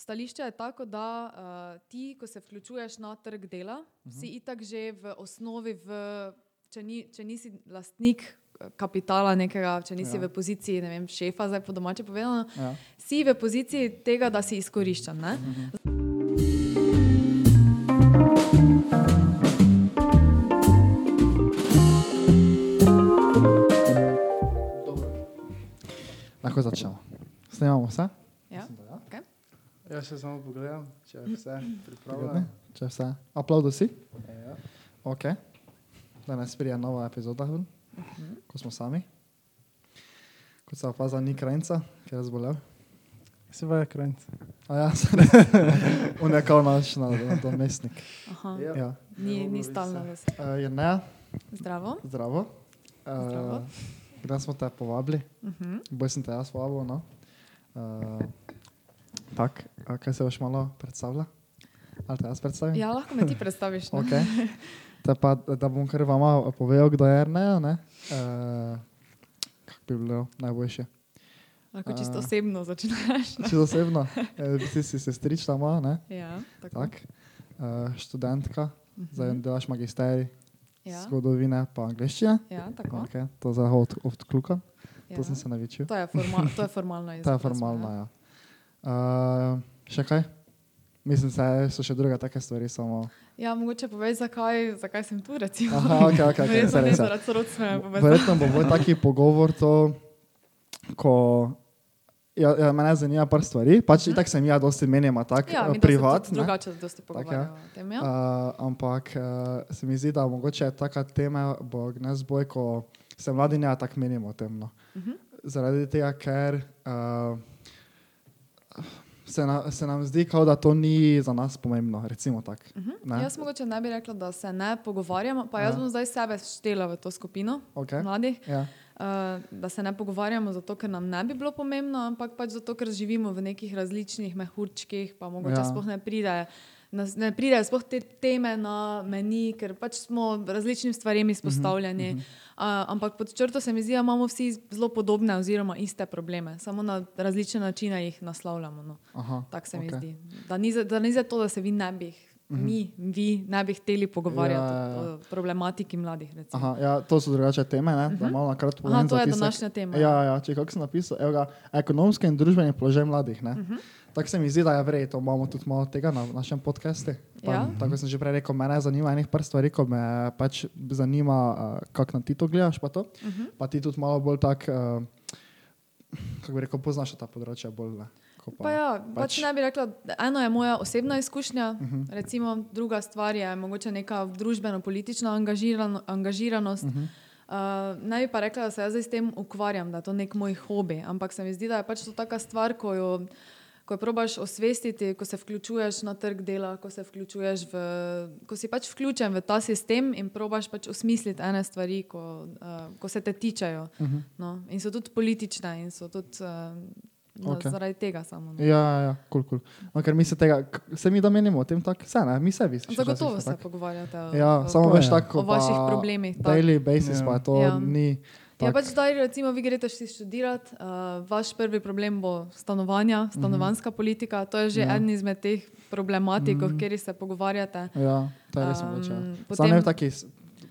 stališče je tako, da uh, ti, ko se vključuješ na trg dela, uh -huh. si itak že v osnovi, v, če, ni, če nisi lastnik eh, kapitala nekega, če nisi ja. v poziciji vem, šefa, zdaj po domače povedano, ja. si v poziciji tega, da si izkoriščen. Uh -huh. Lahko začnemo. Snemamo vse? Ja. Mislim, ja. Okay. Jaz še samo pogledam, če je vse pripravljeno. Če je vse. Aplaudo si? Ja. Ok. Danes prija nova epizoda, uh -huh. ko smo sami. Kot se opaza, ni krajca, ker je zbolel. Se vaja krajca. A ja, se On je kao naš nadomestnik. Na ja. ja. Ni, ni stalno. Uh, je ne. Zdravo. Zdravo. Uh, Zdravo. Kdaj smo te povabili? Uh mhm. -huh. Boj sem te jaz povabil. No? Uh, tak, kaj se boš malo predstavlja? Ali te jaz predstavim? Ja, lahko me ti predstaviš. No? Okay. Pa, da bom kar vama povedal, kdo je Ernejo. Uh, kako bi bilo najboljše? Lahko čisto uh, osebno začneš. Čisto osebno. E, ti si sestrična moja. Ja, tako. Tak. Uh, študentka, uh mhm. -huh. zdaj delaš magisterij ja. zgodovine pa angliščine. Ja, tako. Okay. To za od, od kluka. Ja. To sem se naučil. To je, formal, to je formalno izjava. to je formalno, ja. Uh, še kaj? Mislim, da so še druge take stvari. Samo... Ja, mogoče povej, zakaj, zakaj sem tu. Aha, okay, okay, okay. Verjetno bo moj taki pogovor to, ko Ja, ja, mene zanima par stvari. Pač -huh. Tako sem jaz, dosti menjama tako ja, privat. Drugače, dosti pogovarjamo tak, ja. o tem. Ja. Uh, ampak uh, se mi zdi, da mogoče taka tema bo gnes boj, ko se mladi ne tako menimo o tem. No. Uh -huh. Zaradi tega, ker uh, se, na, se nam zdi, kao, da to ni za nas pomembno. Recimo uh mhm. -huh. Jaz mogoče ne bi rekla, da se ne pogovarjamo, pa jaz ja. bom zdaj sebe štela v to skupino okay. mladih. Ja. Uh, da se ne pogovarjamo zato, ker nam ne bi bilo pomembno, ampak pač zato, ker živimo v nekih različnih mehurčkih, pa mogoče ja. sploh ne pride. Ne pridejo sploh te teme na meni, ker pač smo različnim stvarem izpostavljeni. Uh -huh, uh -huh. uh, ampak pod črto se mi zdi, da imamo vsi zelo podobne oziroma iste probleme, samo na različne načine jih naslavljamo. No. Tako se okay. mi zdi. Da ni, za, da ni za to, da se vi ne bi -hmm. mi, vi ne bi hteli pogovarjati ja, ja, ja. o problematiki mladih. Aha, ja, to so drugače teme, ne? da mhm. malo na kratko povem. To je današnja tema. Ja, ja, če kako sem napisal, evo, ekonomski in družbeni položaj mladih. Uh mhm. -huh. Tako se mi zdi, da je vredno, imamo tudi malo tega na našem podkastu. Ja. Tako sem že prej rekel, mene zanima enih par stvari, ko me pač zanima, uh, kako na ti to gledaš. Pa, to. Uh mhm. -huh. pa ti tudi malo bolj tako, uh, kako bi rekel, poznaš ta področja bolj. Ne? Pa, pa ja, pač... Pač ne bi rekla, eno je moja osebna izkušnja, uh mhm. -huh. recimo, druga stvar je mogoče neka družbeno-politična angažirano, angažiranost. Uh -huh. Uh, ne bi pa rekla, da se jaz s tem ukvarjam, da je to nek moj hobi, ampak se mi zdi, da je pač to taka stvar, ko jo, ko jo probaš osvestiti, ko se vključuješ na trg dela, ko, vključuješ v, ko si pač vključen v ta sistem in probaš pač osmisliti ene stvari, ko, uh, ko se te tičajo. Uh mhm. -huh. no? In so tudi politične in so tudi. Uh, No, okay. Zaradi tega samo. No. Ja, ja, cool, cool. no, ker mi se tega, se mi da menimo o tem, tako se ne, mi sebi. Zagotovo se pogovarjate o, ja, o, samo veš, tako, o vaših problemih. Daily basis ja. pa to ja. ni. Ja, pač zdaj, recimo, vi greste študirati, uh, vaš prvi problem bo stanovanja, mhm. stanovanska mm -hmm. politika. To je že ja. en izmed teh problematik, mm -hmm. o katerih se pogovarjate. Ja, to je res mogoče. Um, potem... Samo taki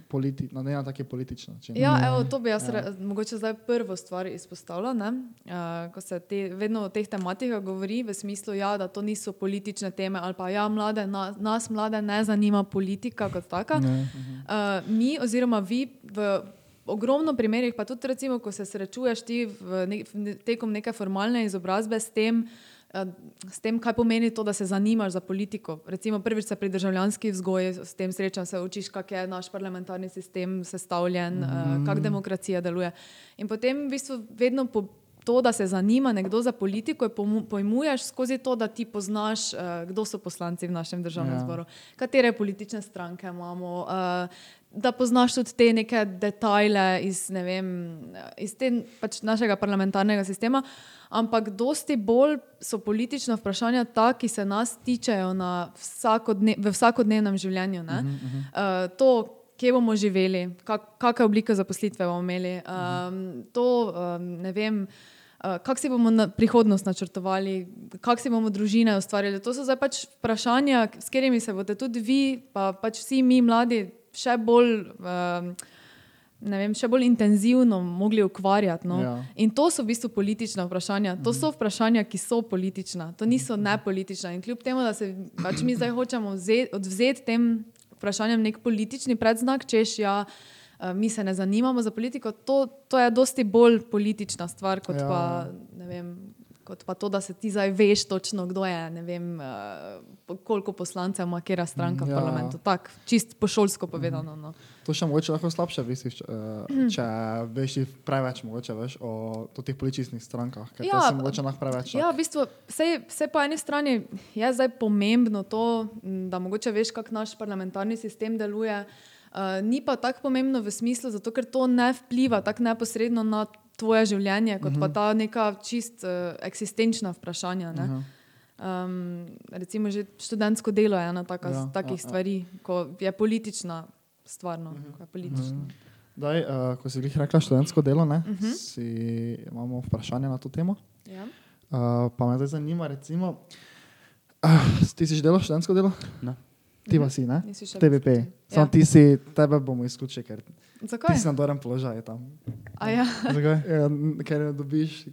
politi na no, taki politični način. Ja, mm. evo, to bi jaz ja. mogoče zdaj prvo stvar izpostavila. Uh, ko se te, vedno o teh tematikah govori, v smislu, ja, da to niso politične teme, ali pa ja, mlade, na, nas mlade ne zanima politika kot taka. Uh, mi, oziroma vi, v ogromno primerih, pa tudi recimo, ko se srečuješ ti v ne, v tekom neke formalne izobrazbe s tem, Eh, s tem, kaj pomeni to, da se zanimaš za politiko. Recimo, prvič se pri državljanski vzgoji s tem srečam, se učiš, kako je naš parlamentarni sistem sestavljen, mm -hmm. kako demokracija deluje. In potem v bistvu vedno po. To, da se zanima nekdo za politiko, pojmuješ skozi to, da ti poznaš, uh, kdo so poslanci v našem državnem ja. zboru, katere politične stranke imamo, uh, da poznaš tudi te neke detajle iz, ne vem, iz te, pač našega parlamentarnega sistema. Ampak dosti bolj so politična vprašanja ta, ki se nas tičejo vsakodne, v vsakodnevnem življenju. Uh -huh, uh -huh. Uh, to, kje bomo živeli, kak, kakšne oblike zaposlitve bomo imeli, um, to, um, ne vem. Uh, kako si bomo na prihodnost načrtovali, kako si bomo družine ustvarjali. To so zdaj pač vprašanja, s katerimi se boste tudi vi, pa pač vsi mi mladi, še bolj, uh, vem, še bolj intenzivno mogli ukvarjati. No? Ja. In to so v bistvu politična vprašanja. To so vprašanja, ki so politična, to niso nepolitična. In kljub temu, da se pač mi zdaj hočemo vzeti, odvzeti tem vprašanjem nek politični predznak, češ ja. Uh, mi se ne zanimamo za politiko, to, to je dosti bolj politična stvar, kot, ja. pa, ne vem, kot pa to, da se ti zdaj veš točno, kdo je, ne vem, uh, koliko poslancev ima kera stranka v Ja. parlamentu. Tako, čist po šolsko povedano. No. To še mogoče lahko slabše visiš, če, uh, če veš preveč mogoče, veš, o, teh političnih strankah, ker ja, si mogoče lahko preveč. Ja, v bistvu, vse, vse po eni strani je zdaj pomembno to, da mogoče veš, kako naš parlamentarni sistem deluje. Uh, ni pa tako pomembno v smislu, zato ker to ne vpliva tako neposredno na tvoje življenje, kot uh -huh. pa ta neka čist uh, eksistenčna vprašanja. Ne? Uh -huh. um, recimo, že študentsko delo je ena taka, Ja, takih ja, ja. stvari, ko je politična stvar. No, uh -huh. ko je politična. Uh -huh. Daj, uh, ko si jih rekla študentsko delo, ne, uh Mhm. -huh. si, imamo vprašanje na to temo. ja. Uh, pa me zdaj zanima, recimo, uh, ti si že delal študentsko delo? Ne. Ti pa si, ne? TVP. Samo Ja. ti si, tebe bomo izključili, ker Zakaj? ti si na dobrem položaju tam. A Ja. Zakaj? Ja, ker ne dobiš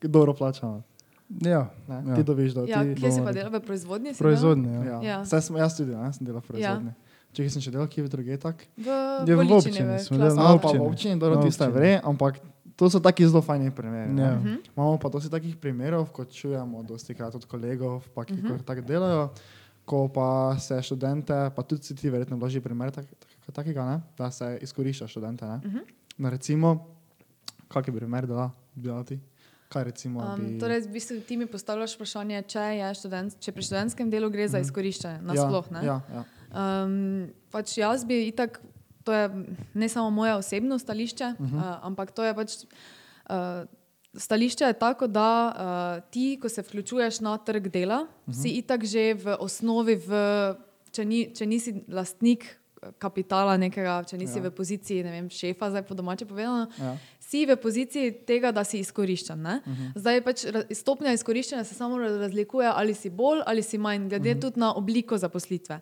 dobro plačano. Ja, Ne? Ja. Ti dobiš, da Ja, ti kje si pa delal? V proizvodnji? si proizvodnje. Ja. Ja. Ja. Saj sem, jaz tudi, ne? sem delal v proizvodnji. Če sem še delal, kje v druge tak. V, Ja, v občini smo delali, v občini. dobro, tiste vre, ampak to so taki zelo fajni primeri. Ja. Mhm. Imamo pa dosti takih primerov, kot čujemo, dosti krat od kolegov, pa, ki Mhm. uh -huh. tako delajo, ko pa se študente, pa tudi si ti verjetno blaži primer tak, tak, takega, ne? da se izkorišča študente. Ne? Uh Mhm. -huh. no, recimo, kak je primer dela, dela ti? Kaj recimo, Um, bi... torej, v bistvu ti mi postavljaš vprašanje, če, študent, če pri študentskem delu gre za izkoriščanje, nasploh. ja, ja, ja. Um, pač jaz bi itak, to je ne samo moje osebno stališče, uh -huh. uh, ampak to je pač. Uh, Stališče je tako, da uh, ti, ko se vključuješ na trg dela, uh -huh. si itak že v osnovi, v, če, ni, če nisi lastnik eh, kapitala nekega, če nisi Ja. v poziciji vem, šefa, zdaj po domače povedano, Ja. si v poziciji tega, da si izkoriščen. Uh -huh. Zdaj pač ra- stopnja izkoriščanja se samo razlikuje, ali si bolj ali si manj, glede uh -huh. tudi na obliko zaposlitve.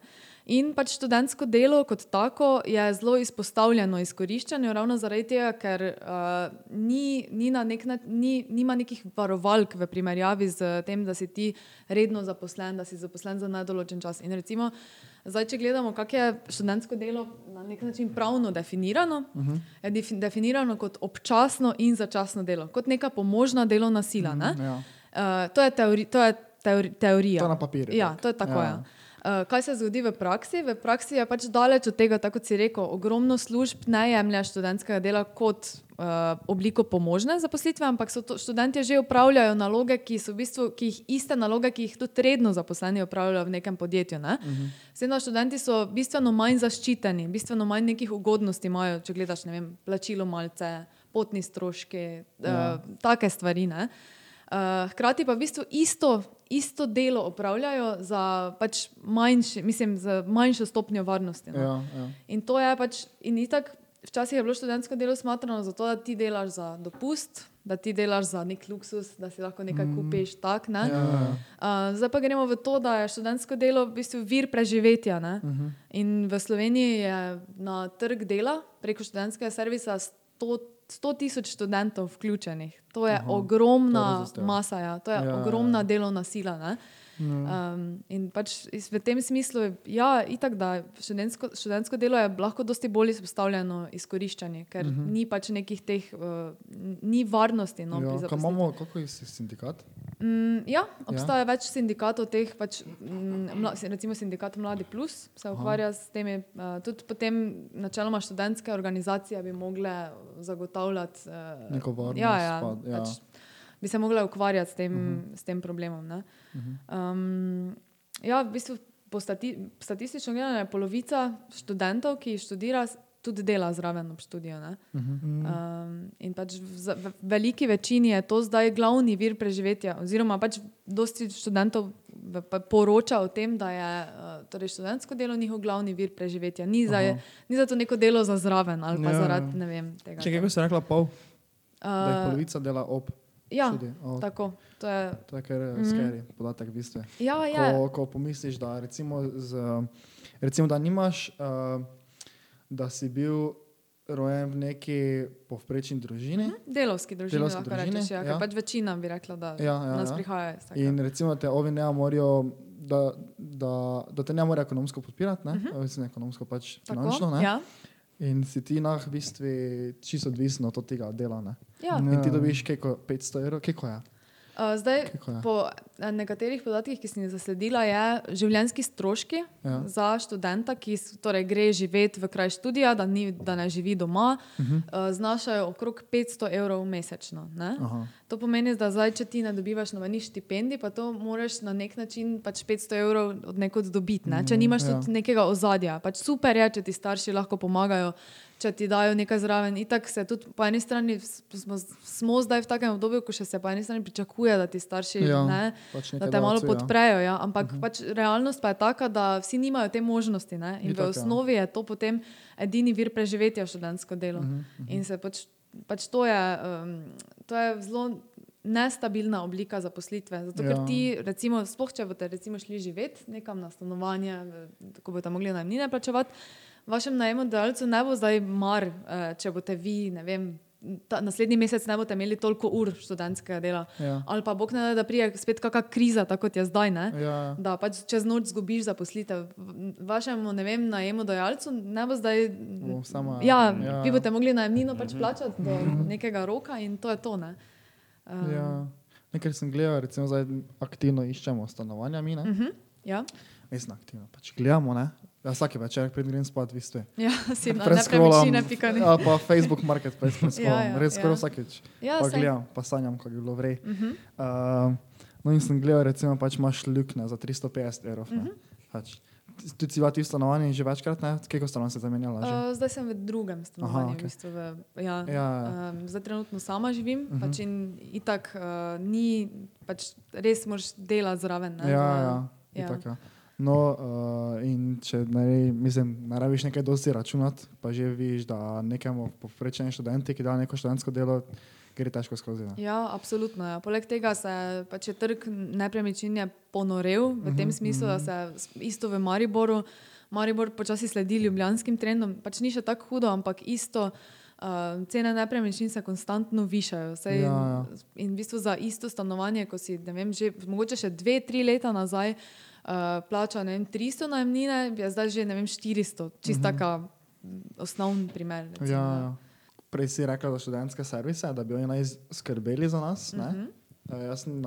In pač študentsko delo kot tako je zelo izpostavljeno izkoriščanju, ravno zaradi tega, ker uh, ni, ni na nek način, ni, nima nekih varovalk v primerjavi z tem, da si ti redno zaposlen, da si zaposlen za nedoločen čas. In recimo, zdaj, če gledamo, kako je študentsko delo na nek način pravno definirano, uh -huh. je defi- definirano kot občasno in začasno delo, kot neka pomožna delovna sila. Uh -huh. Ja. Uh, to je, teori, to je teori, teorija. To je na papirju, Ja, tako. to je tako. Ja. Ja. Uh, kaj se zgodi v praksi? V praksi je pač daleč od tega, tako si rekel, ogromno služb ne jemlje študentskega dela kot uh, obliko pomožne zaposlitve, ampak so to, študenti že upravljajo naloge, ki so v bistvu ki jih, iste naloge, ki jih tudi redno zaposleni upravljajo v nekem podjetju. Ne? Uh -huh. Vseeno študenti so bistveno manj zaščiteni, bistveno manj nekih ugodnosti imajo, če gledaš ne vem, plačilo malce, potni stroški, ja. uh, take stvari. Ne? Uh, hkrati pa v bistvu isto, isto delo opravljajo za pač manjši, mislim, za manjšo stopnjo varnosti. No. Ja, ja. In to je pač, in itak, včasih je bilo študentsko delo smatrano zato, da ti delaš za dopust, da ti delaš za nek luksus, da si lahko nekaj kupiš. Tak, ne? Ja. Uh, zdaj pa gremo v to, da je študentsko delo v bistvu vir preživetja. Uh -huh. In v Sloveniji je na trg dela preko študentskega servisa 100 100 tisoč študentov vključenih. To je Aha, to ogromna dosti, ja. masa, ja. to je Ja, ja, ja, ogromna delovna sila. Ne? Um, in pač v tem smislu, ja, itak, da študentsko, študentsko delo je lahko dosti bolj izpostavljeno izkoriščanju, ker uh -huh. ni pač nekih teh, uh, ni varnosti. No, ja. Kaj imamo, kako je sindikat? Mm, ja, obstaja ja. več sindikatov, teh, pač, mm, mla, recimo sindikat Mladi Plus se ukvarja s temi. Uh, tudi potem, načeloma, študentske organizacije bi mogle zagotavljati uh, Neko varnost, Ja, ja, pa- ja. Pač, bi se mogle ukvarjati s tem, uh -huh. s tem problemom. ne. Um, ja, v bistvu po stati, statistično gledano je polovica študentov, ki študira, tudi dela zraven ob študiju. ne. Um, in pač v, v veliki večini je to zdaj glavni vir preživetja. Oziroma, pač dosti študentov v- poroča o tem, da je uh, torej študentsko delo njihov glavni vir preživetja. Ni za, ni za to neko delo za zraven ali pa Ja. zaradi ne vem tega. Če kako si rekla, pol. Da jih Uh, polovica dela ob. Ja, Čudi. O, tako. To je, to je kar Mhm. mm. scary podatek, v bistvu. ja, je. Ko, ko pomisliš, da, recimo z, recimo, da nimaš, uh, da si bil rojen v neki povprečni družini. Hm? Delovski družini, Delavski lahko družini, rečeš. Ja, ja. ja. Pač večina bi rekla, da Ja, ja, nas ja. prihaja. In recimo te ovi ne morajo, da, da, da te ne morejo ekonomsko podpirati, ne, uh -huh. Mislim, ekonomsko pač finančno. Ne? Mhm. Ja. In si ti nah v bistvu čisto odvisen od tega dela. Ne? Ja. In ti dobiš keko 500 evrov, keko je. Uh, zdaj, Kako je? po nekaterih podatkih, ki sem jih zasledila, je življenjski stroški Ja. za študenta, ki torej, gre živeti v kraj študija, da, ni, da ne živi doma, uh Mhm. -huh. uh, znašajo okrog 500 evrov mesečno. To pomeni, da zdaj, če ti ne dobivaš nobenih štipendij, pa to moraš na nek način pač 500 evrov od nekod dobiti. Ne? Če nimaš ja. tudi nekega ozadja. Pač super je, če ti starši lahko pomagajo, če ti dajo nekaj zraven. Itak se tudi po eni strani smo, smo zdaj v takem obdobju, ko še se po eni strani pričakuje, da ti starši Ja, ne, pač da te malo dajajo, ja. podprejo. Ja? Ampak uh -huh. pač realnost pa je taka, da vsi nimajo te možnosti. Ne? In Itak, v ja. osnovi je to potem edini vir preživetja študentsko delo. Uh -huh, uh -huh. In se pač, pač to je, um, to je zelo nestabilna oblika zaposlitve. Zato, ker Ja. ti, recimo, sploh če boste recimo šli živeti nekam na stanovanje, ko boste mogli najmnine plačevati, vašem najemodajalcu ne bo zdaj mar, eh, če boste vi, ne vem. Ta, naslednji mesec ne boste imeli toliko ur študentskega dela. Ja. Ali pa bog ne da, da prije spet kakšna kriza, tako kot je zdaj. Ne? Ja. Da pač čez noč zgubiš zaposlitev. Vašemu ne vem, najemodajalcu ne bo zdaj. Bo samo- ja, ja. vi boste mogli najemnino pač plačati do nekega roka in to je to. Ne? Um, Ja. Nekaj sem gledal, recimo zdaj aktivno iščemo stanovanja, mi ne. uh -huh, ja. Mislim, aktivno pač gledamo, ne. Ja, vsak večer, pred grem spat, vi ste. ja, si na Prescrollam, nepremičnine pikani. Ali pa Facebook Marketplace prescrollam, Ja, ja, res skoraj ja. vsakeč. Ja, pa saj. gledam, pa sanjam, kako bi bilo vrej. Uh -huh. Uh, no in sem gledal, recimo, pač imaš luknje za 350 evrov. Mhm. Uh -huh. pač. Tudi si v tem stanovanju že večkrat, ne? Keko stanovanj se zamenjala že? Uh, zdaj sem v drugem stanovanju. Aha, v okej. bistvu, v, ja, Ja. um, zdaj trenutno sama živim, uh Mhm. -huh. pač in itak uh, ni, pač res moraš delati zraven. Ne, Ja, ja, ja. itak, ja. No, uh, in če ne, mislim, ne rabiš nekaj dosti računati, pa že vidiš, da nekemu povprečnemu študentu, ki da neko študentsko delo, gre težko skozi. Ne? Ja, absolutno. Ja. Poleg tega se pač je trg nepremičnin je ponorel v tem smislu, da se s- isto v Mariboru, Maribor počasi sledi ljubljanskim trendom. Pač ni še tako hudo, ampak isto. Uh, cene nepremičnin se konstantno višajo. Sej, Ja, ja. In v bistvu za isto stanovanje, ko si ne vem, že, mogoče še dve, tri leta nazaj uh, plačal ne vem, 300 najemnine, je zdaj že ne vem, 400. Čist taka mm, osnovni primer. recimo, Mhm. Ja, ja. Prej si rekla za študentske servise, da bi oni naj skrbeli za nas. Uh Mhm. -huh. Jaz sem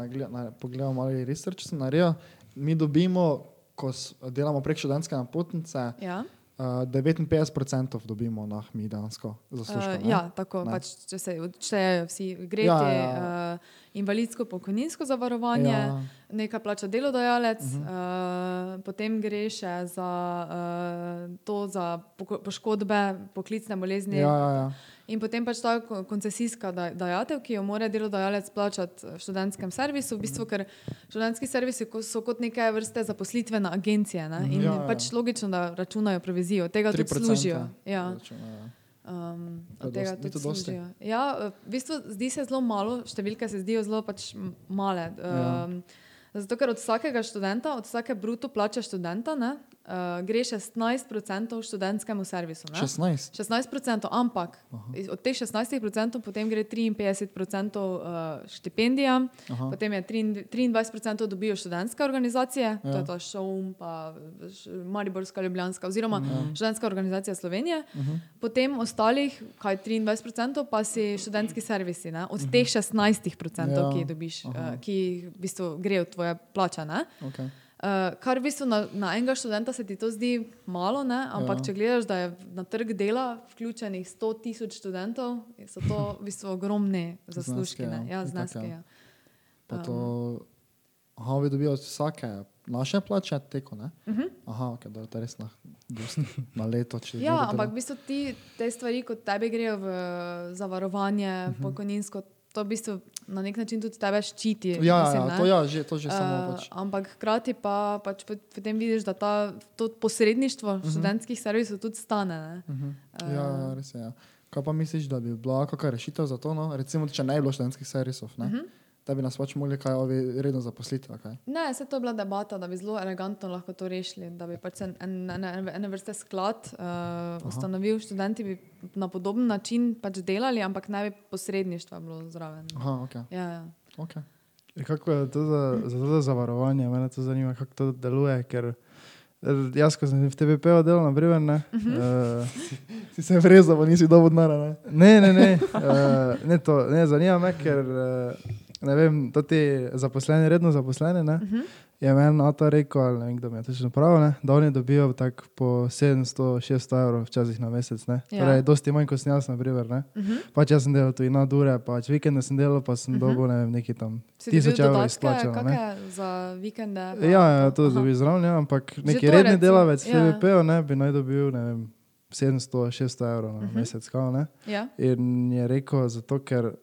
pogledal malo research, sem naredil. Mi dobimo, ko delamo prek študentske napotnice, Ja. Uh, 59% dobimo nah, mi dejansko zaslužka. Uh, ne? ja, tako, Ne. pač, če se odštejejo vsi greti, Ja, ja, ja. uh, invalidsko, pokojninsko zavarovanje, ja. Nekaj plača delodajalec, uh. -huh. uh, potem gre še za uh, to, za poškodbe, poklicne bolezni. Ja, ja, ja. In potem pač ta ko- koncesijska daj- dajatev, ki jo mora delodajalec plačati v študentskem servisu, v bistvu, ker študentski servisi so kot neke vrste zaposlitvene agencije. Ne? In Ja, ja, ja. pač logično, da računajo provizijo, tega tudi 3% služijo. Ja. računa, ja. Um, od tega dosti- tudi služijo. Ja, eh, v bistvu zdi se zelo malo, številke se zdijo zelo pač male. Ja. Um, zato, ker od vsakega študenta, od vsake bruto plače študenta, ne, uh, gre 16% študentskemu servisu. Ne? 16. 16%, ampak iz- od teh 16% potem gre 53% uh, štipendijam, Aha. potem je 3 23% dobijo študentske organizacije, ja. to Ja. je ta ŠOUM, pa Mariborska, Ljubljanska, oziroma Mhm. ja. študentska organizacija Slovenije. Uh -huh. Potem ostalih, kaj 23%, pa si študentski servisi, ne? od teh 16%, Ja. ki dobiš, uh, Aha. ki jih v bistvu grejo tvoje plače. Ne? Okay. Uh, kar v bistvu na, na enega študenta se ti to zdi malo, ne? ampak Ja. ja. če gledaš, da je na trg dela vključenih 100 tisoč študentov, so to v bistvu ogromne zaslužki. Zneski, ne. ja. Ja, Itak, zneski, ja. ja. Pa to, aha, vi dobijo od vsake naše plače teko, ne? Uh -huh. Aha, ok, da je to res na, na leto. Ja, ampak v bistvu ti te stvari, kot tebi grejo v zavarovanje, uh -huh. pokojninsko, to v bistvu na nek način tudi tebe ščiti. Ja, ja, mislim, ja, ne. to, ja, že, to že samo Eh, pač. ampak hkrati pa pač pot- potem vidiš, da ta, to posredništvo uh -huh. študentskih servisov tudi stane. Ne? Uh -huh. Ja, ja, res je. Ja. Kaj pa misliš, da bi bila kakšna rešitev za to? No? Recimo, če ne bi bilo študentskih servisov, uh -huh. Da bi nas pač mogli kaj ovi redno zaposliti. kaj? Ne, se to je bila debata, da bi zelo elegantno lahko to rešili, da bi pač en, en, en, en, ene vrste sklad uh, ustanovil, študenti bi na podoben način pač delali, ampak ne bi posredništva bilo zraven. Aha, ok. Ja, ja. okay. In Kako je to za, za, to za zavarovanje? Mene to zanima, kako to deluje. Ker eh, jaz, ko sem v TVP-u delal, na primer, ne, uh, Si se vrezal, nisi dovolj denarja. ne? ne, ne, ne, uh, ne, to, ne, zanima me, ker uh, ne vem, to ti zaposleni, redno zaposleni, ne, je meni Ato rekel, ali ne vem, kdo mi je točno prav, ne, da oni dobijo tako po 700-600 evrov včasih na mesec, ne. Ja. Torej, dosti manj kot sem jaz, na primer, ne. Pač jaz sem delal tu in na dure, pač vikende sem delal, pa sem dobil, ne vem, neki tam Si tisoč evrov izplačano, kakšne za vikende? pa Ja, ja, to dobi zraven, ja, ampak neki to redni recimo, delavec ja. TVP-ja ne bi naj dobil, ne vem, 700-600 evrov na mesec, kao, ne. Ja. In je rekel, zato ker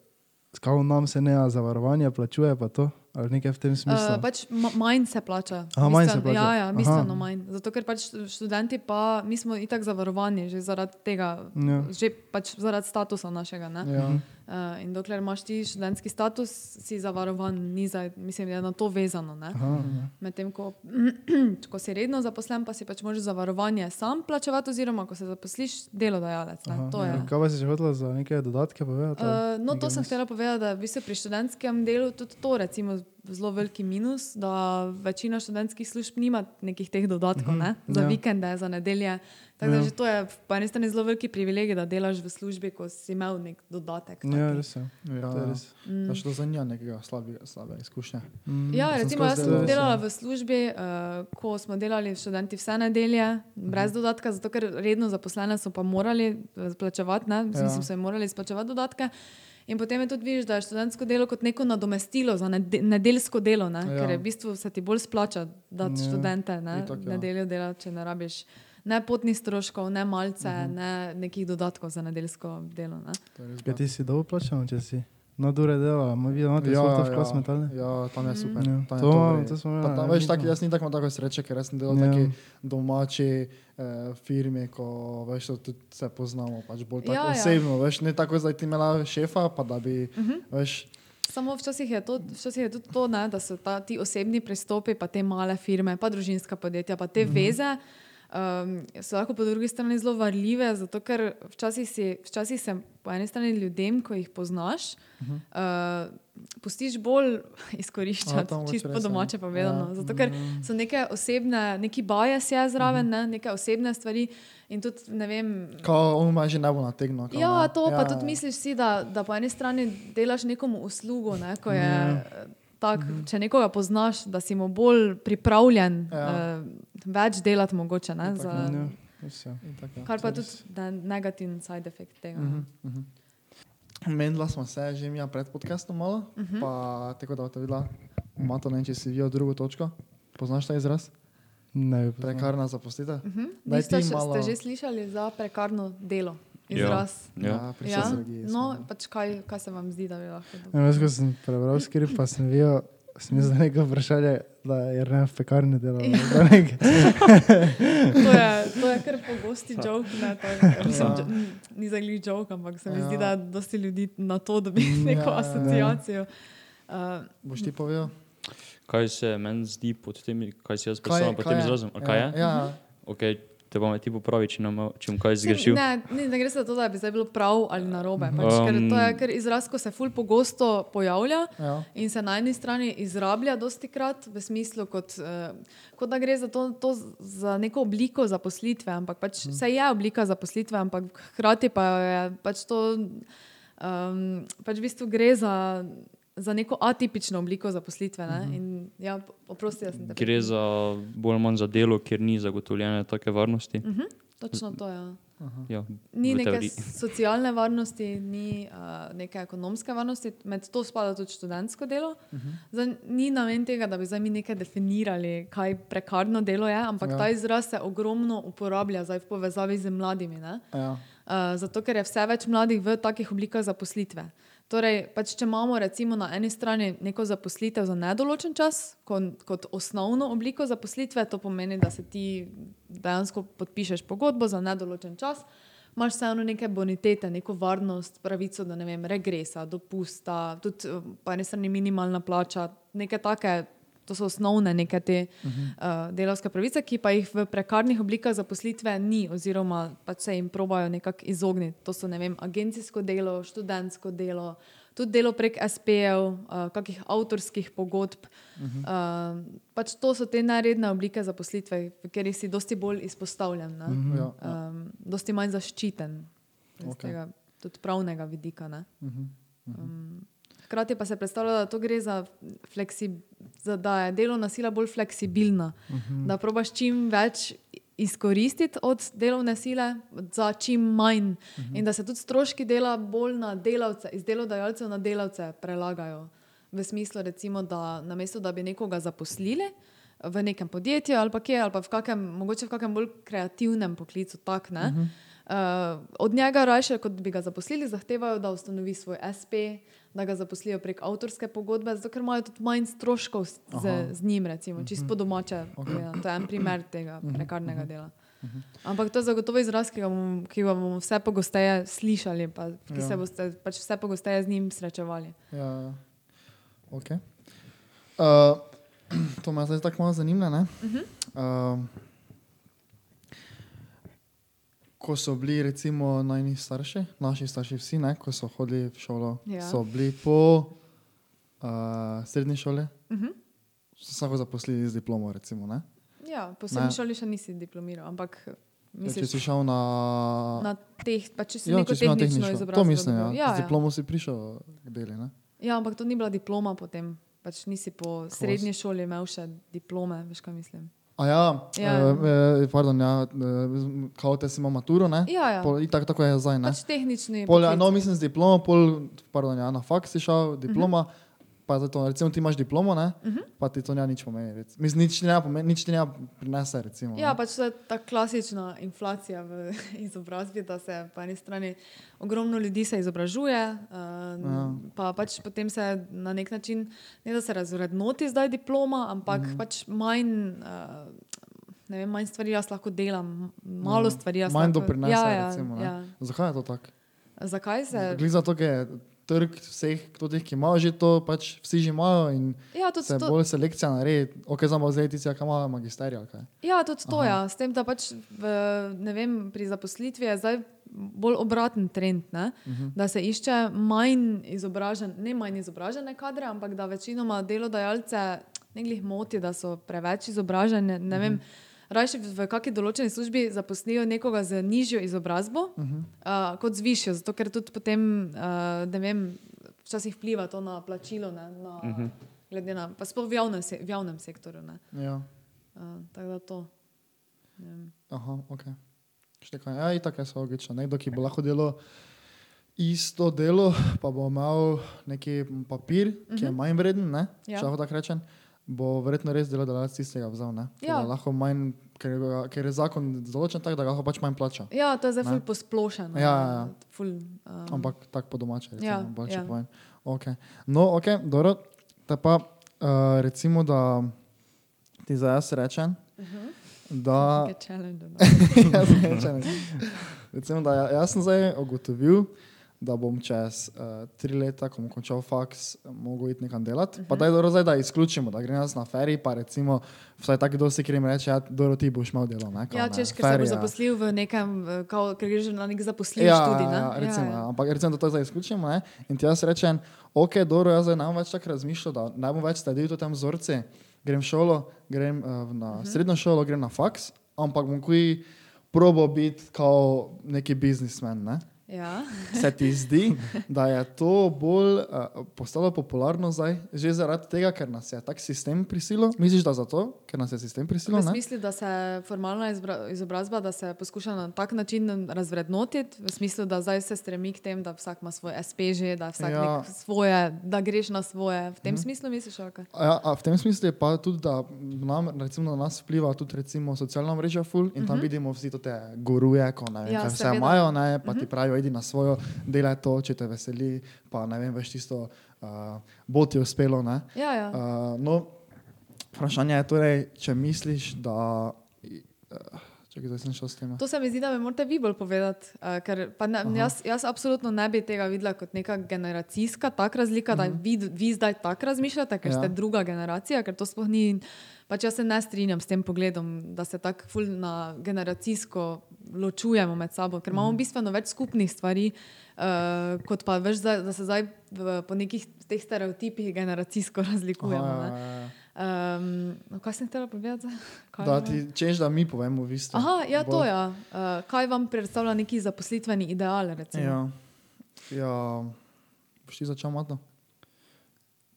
kao nam se ne, zavarovanje plačuje pa to, ali nekaj v tem smislu. Uh, pač ma- manj se plača. Aha, manj se plača. Ja, ja, bistveno Aha. manj. Zato, ker pač študenti, pa mi smo itak zavarovani že zaradi tega, Ja. že pač zaradi statusa našega. Ne? Ja. Uh, in dokler imaš ti študentski status, si zavarovan, ni za, mislim, da je na to vezano. Aha, Medtem ko, ko si redno zaposlen, pa si pač moraš zavarovanje sam plačevati, oziroma ko se zaposliš, delodajalec. Aha. To je. Ja, Kaj pa si že hotela za neke dodatke povedati? Uh, no, to sem htela povedati, da v bistvu pri študentskem delu tudi to recimo zelo veliki minus, da večina študentskih služb nima nekih teh dodatkov ne? za ja. vikende, za nedelje. Tako da Ja. že to je po eni strani zelo veliki privilegij, da delaš v službi, ko si imel nek dodatek. Ja, taki. res je. Ja, To je res. Da šlo za njo nekega slabega, slabe izkušnje. Mm. Ja, recimo, jaz sem delala. delala v službi, uh, ko smo delali študenti vse nedelje, brez dodatka, zato ker redno zaposlene so pa morali eh, plačevati, ne, Ja. mislim, so jim morali izplačevati dodatke. In potem je tudi vidiš, da je študentsko delo kot neko nadomestilo za nede, nedeljsko delo, ne, Ja. ker je v bistvu se ti bolj splača Ja. študente ne, Itak, ja. nedeljo delati, če ne rabiš ne potnih stroškov, ne malce, uh Mhm. -huh. ne nekih dodatkov za nedeljsko delo. Ne. Bad. ti si dobro plačal, če si na dure delala, moj videl, imate Ja, ja, to ja, vklas metalne? ja, tam je super. Ja. Tam je To- to vred. to smo Pa imeli, tam, veš, tak, jaz nisem tako tako sreče, ker jaz sem delal Ja. ja. taki domači eh, firmi, ko veš, tudi se poznamo, pač bolj tako Ja, ja, ja. osebno, veš, ne tako zdaj ti imela šefa, pa da bi, uh Mhm. -huh. veš, Samo včasih je, to, včasih je tudi to, ne, da so ta, ti osebni pristopi, pa te male firme, pa družinska podjetja, pa te mm -hmm. veze. Um, so lahko po drugi strani zelo varljive, zato ker včasih, si, včasih se po eni strani ljudem, ko jih poznaš, uh -huh. uh, pustiš bolj A, izkoriščati, čisto res, po ja. domače povedano. Ja. Zato ker so neke osebne, neki bajes je zraven, ne, neke osebne stvari in tudi ne vem. kao on ima že ne bo nategnil. Ja, ne. to pa tudi misliš si, da, da po eni strani delaš nekomu uslugo, ne, ko je Ja. Tak, če nekoga poznaš, da si mu bolj pripravljen Ja. uh, več delati mogoče. Ne, Itak, za, Ja, res je. Itak, ja. kar pa To tudi ne, negativen side effect tega. Mhm, mhm. Menila smo se že mi pred podcastom malo, uh Mhm. -huh. pa tako da boste videla, Mato, ne vem, če si videl drugo točko. Poznaš ta izraz? Ne. Prekarna zaposlitev? Uh -huh. Daj Ste, ti še, malo- ste že slišali za prekarno delo? Ja. Izraz. Ja. Ja, smo, no, pač kaj, kaj se vam zdi, da bi lahko Ja, dobro? Jaz, ko sem prebral skript, pa sem videl, sem je neko vprašanje, da je ne v pekarni delal. nekaj- To je, to je kar pogosti joke. Ne, to je, mislim, Ja. ni za glih joke, ampak se mi zdi, Ja. da dosti ljudi na to dobi Ja, neko ja, ja. asociacijo. Uh, Boš ti povedal? Kaj se meni zdi pod tem, kaj si jaz predstavljam pod tem izrazom? A kaj je? Ja, Okay, te me ti popravi, če, nam, če bom kaj zgrešil. Ne, ne, ne gre za to, da bi zdaj bilo prav ali narobe. Pač, um, ker to je kar izraz, ko se ful pogosto pojavlja ja. in se na eni strani izrablja dosti krat v smislu, kot, uh, kot da gre za, to, to za neko obliko zaposlitve, ampak pač Mhm. vse je oblika zaposlitve, ampak hkrati pa je pač to, um, pač v bistvu gre za. Za neko atipično obliko zaposlitve. Mhm. Uh -huh. in, ja, oprosti, da sem te Gre za bolj ali manj za delo, kjer ni zagotovljene take varnosti. Uh -huh, točno to je. Ja. Ja, Ni neke teoriji. socialne varnosti, ni uh, neke ekonomske varnosti, med to spada tudi študentsko delo. Uh Mhm. -huh. zdaj, ni namen tega, da bi zdaj mi nekaj definirali, kaj prekarno delo je, ampak Ja. ta izraz se ogromno uporablja zdaj v povezavi z mladimi. ne. ja. Uh, zato, ker je vse več mladih v takih oblikah zaposlitve. Torej, pač, če imamo recimo na eni strani neko zaposlitev za nedoločen čas, kot, kot osnovno obliko zaposlitve, to pomeni, da se ti dejansko podpišeš pogodbo za nedoločen čas, imaš vseeno neke bonitete, neko varnost, pravico do ne vem, regresa, dopusta, tudi eh, po eni strani minimalna plača, neke take. To so osnovne neke te uh -huh. uh, delovske pravice, ki pa jih v prekarnih oblikah zaposlitve ni, oziroma pač se jim probajo nekako izogniti. To so vem, agencijsko delo, študentsko delo, tudi delo prek SP-jev, uh, kakih avtorskih pogodb. Uh -huh. uh, pač to so te najredne oblike zaposlitve, v katerih si dosti bolj izpostavljen, uh Mhm, -huh. ja, ja. um, dosti manj zaščiten, iz Ok. tega tudi pravnega vidika. ne. Mhm. Um, hkrati pa se predstavlja, da to gre za, za da je delovna sila bolj fleksibilna, uh -huh. da probaš čim več izkoristiti od delovne sile za čim manj, uh -huh. in da se tudi stroški dela bolj na delavce, iz delodajalcev na delavce prelagajo. V smislu, recimo, da namesto da bi nekoga zaposlili v nekem podjetju ali pa kje, ali pa v kakem, mogoče v kakem bolj kreativnem poklicu, tak, ne, uh -huh. Uh, od njega raje, kot bi ga zaposlili, zahtevajo, da ustanovi svoj SP, da ga zaposlijo prek avtorske pogodbe, zato ker imajo tudi manj stroškov z, z, z njim, recimo, čisto po domače. Okay. To je en primer tega prekarnega dela. Ampak to je zagotovo izraz, ki ga bomo, ki ga bomo vse pogosteje slišali, pa, ki Ja. se boste pač vse pogosteje z njim srečevali. Ja, ja. Okay. Uh, to me zdaj tako malo zanima. ne? Uh, ko so bili recimo najni starši, naši starši vsi, ne, ko so hodili v šolo, Ja. so bili po uh, srednji šoli, Uh -huh. so lahko zaposlili z diplomo. Recimo, ne? Ja, po Ne. srednji šoli še nisi diplomiral, ampak Ja, če misliš, si šel na, na teh, pa če si ja, neko če tehnično tehnično, izobrazbo. to mislim. Ja. Ja, ja, z ja. diplomo si prišel k deli. Ne? Ja, ampak to ni bila diploma potem. Pač nisi po srednji šoli imel še diplome, veš kaj mislim. A ja, Ja. ja. Uh, pardon, ja, uh, kao te si ima maturo, ne? Ja, ja. Pol, itak, tako je zdaj, ne? Pač tehnični. Pol, ja, no, mislim z diplomo, pol, pardon, ja, na faks si šel, diploma, uh -huh. Pa zato, recimo ti imaš diplomo, ne? Uh -huh. Pa ti to ne nič pomeni. Mislim, nič ne pomeni, nič ne prinese, recimo. Ja, ne. pač to je ta klasična inflacija v izobrazbi, da se po eni strani ogromno ljudi se izobražuje, uh, Ja. pa pač potem se na nek način, ne da se razrednoti zdaj diploma, ampak Mhm. mm. pač manj. Uh, Ne vem, manj stvari jaz lahko delam, malo stvari jaz Mhm. Manj lahko doprinese, ja, ja, recimo. ne. ja. Zakaj je to tako? Zakaj se? Glede za to, ker je trg vseh, tudi, ki imajo že to, pač vsi že imajo in Ja, tudi se to, bolj selekcija naredi. Ok, imamo zdaj tisti, ki imajo magisterij ali kaj. Ja, tudi to je. Ja. S tem, da pač v, vem, pri zaposlitvi je zdaj bolj obraten trend, ne? uh -huh. da se išče manj izobražen, ne manj izobražene kadre, ampak da večinoma delodajalce ne glih moti, da so preveč izobraženi. Ne vem, Rajši v, kakšni določeni službi zaposlijo nekoga z nižjo izobrazbo uh -huh. uh, kot z višjo, zato ker tudi potem, uh, ne vem, včasih vpliva to na plačilo, ne, na, uh -huh. glede na, pa sploh v javnem, se, v javnem sektorju. Ne. Ja. Uh, tako da to. Ne. Aha, ok. Štekaj. Ja, itak je so logično. Nekdo, ki bo lahko delal isto delo, pa bo imel neki papir, uh -huh. ki je manj vreden, ne? Ja. če lahko tako rečem, bo verjetno res delodajalec tistega vzel. Ja. lahko manj, ker, ker je zakon določen tako, da lahko pač manj plača. Ja, to je zdaj ful posplošeno. Ja, ja, ja. Ful, um, Ampak tako po domače, recimo, Ja, bolj ja. povem. Okay. No, ok, dobro. Te pa uh, recimo, da ti za jaz rečem, uh Mhm. -huh. da no. recimo, da ja- jaz sem zdaj ugotovil, da bom čez uh, tri leta, ko bom končal faks, mogel iti nekam delati. Uh -huh. Pa Mhm. da je dobro zdaj, da izključimo, da grem jaz na feri, pa recimo, vsaj tako kdo si krim reče, ja, dobro ti boš imel delo. Ne, kao, Ja, češ, ker se boš zaposlil v nekem, kao, ker greš na nek zaposljiv Ja, študij. ne? ja, recimo, ja, ja, ja. ampak recimo, da to zdaj izključimo. Ne? In ti jaz rečem, ok, dobro, jaz zdaj ne bom več tako razmišljal, da ne bom več sledil tem vzorci. Grem v šolo, grem uh, na uh Mhm. -huh. srednjo šolo, grem na faks, ampak bom kuj probo biti kot neki biznismen. Ne? Ja. Se ti zdi, da je to bolj uh, postalo popularno zdaj, že zaradi tega, ker nas je tak sistem prisilil? Misliš, da zato, ker nas je sistem prisilil? V smislu, da se formalna izbra- izobrazba, da se poskuša na tak način razvrednotiti, v smislu, da zdaj se stremi k temu, da vsak ima svoj SPŽ, da vsak Ja. svoje, da greš na svoje. V tem hmm. smislu misliš? A Ja, a v tem smislu je pa tudi, da nam, recimo, na nas vpliva tudi recimo, socialna mreža ful in tam uh -huh. vidimo vsi te guruje, ko ne vem, Ja, ja, vse imajo, ne, pa -huh. ti pravijo, idi na svojo, delaj to, če te veseli, pa ne vem, veš tisto, uh, bo ti uspelo. Ne. Ja, ja. Uh, no, vprašanje je torej, če misliš, da uh, tem. To se mi zdi, da bi morate vi bolj povedati. Uh, ker ne, jaz, jaz absolutno ne bi tega videla kot neka generacijska tak razlika, uh -huh. da vi, vi zdaj tako razmišljate, ker ja. ste druga generacija, ker to sploh ni. Pač jaz se ne strinjam s tem pogledom, da se tako ful na generacijsko ločujemo med sabo, ker imamo bistveno več skupnih stvari, uh, kot pa veš, da, da se zdaj v, po nekih teh stereotipih generacijsko razlikujemo. Aha, ja, ja. Um, no, kaj sem htela povedati? zdaj? Kaj Da ti češ, da mi povemo v bistvu. Aha, ja, to Bolj- je. Ja. Uh, kaj vam predstavlja neki zaposlitveni ideal? recimo? Ja, ja. boš ti začel matno?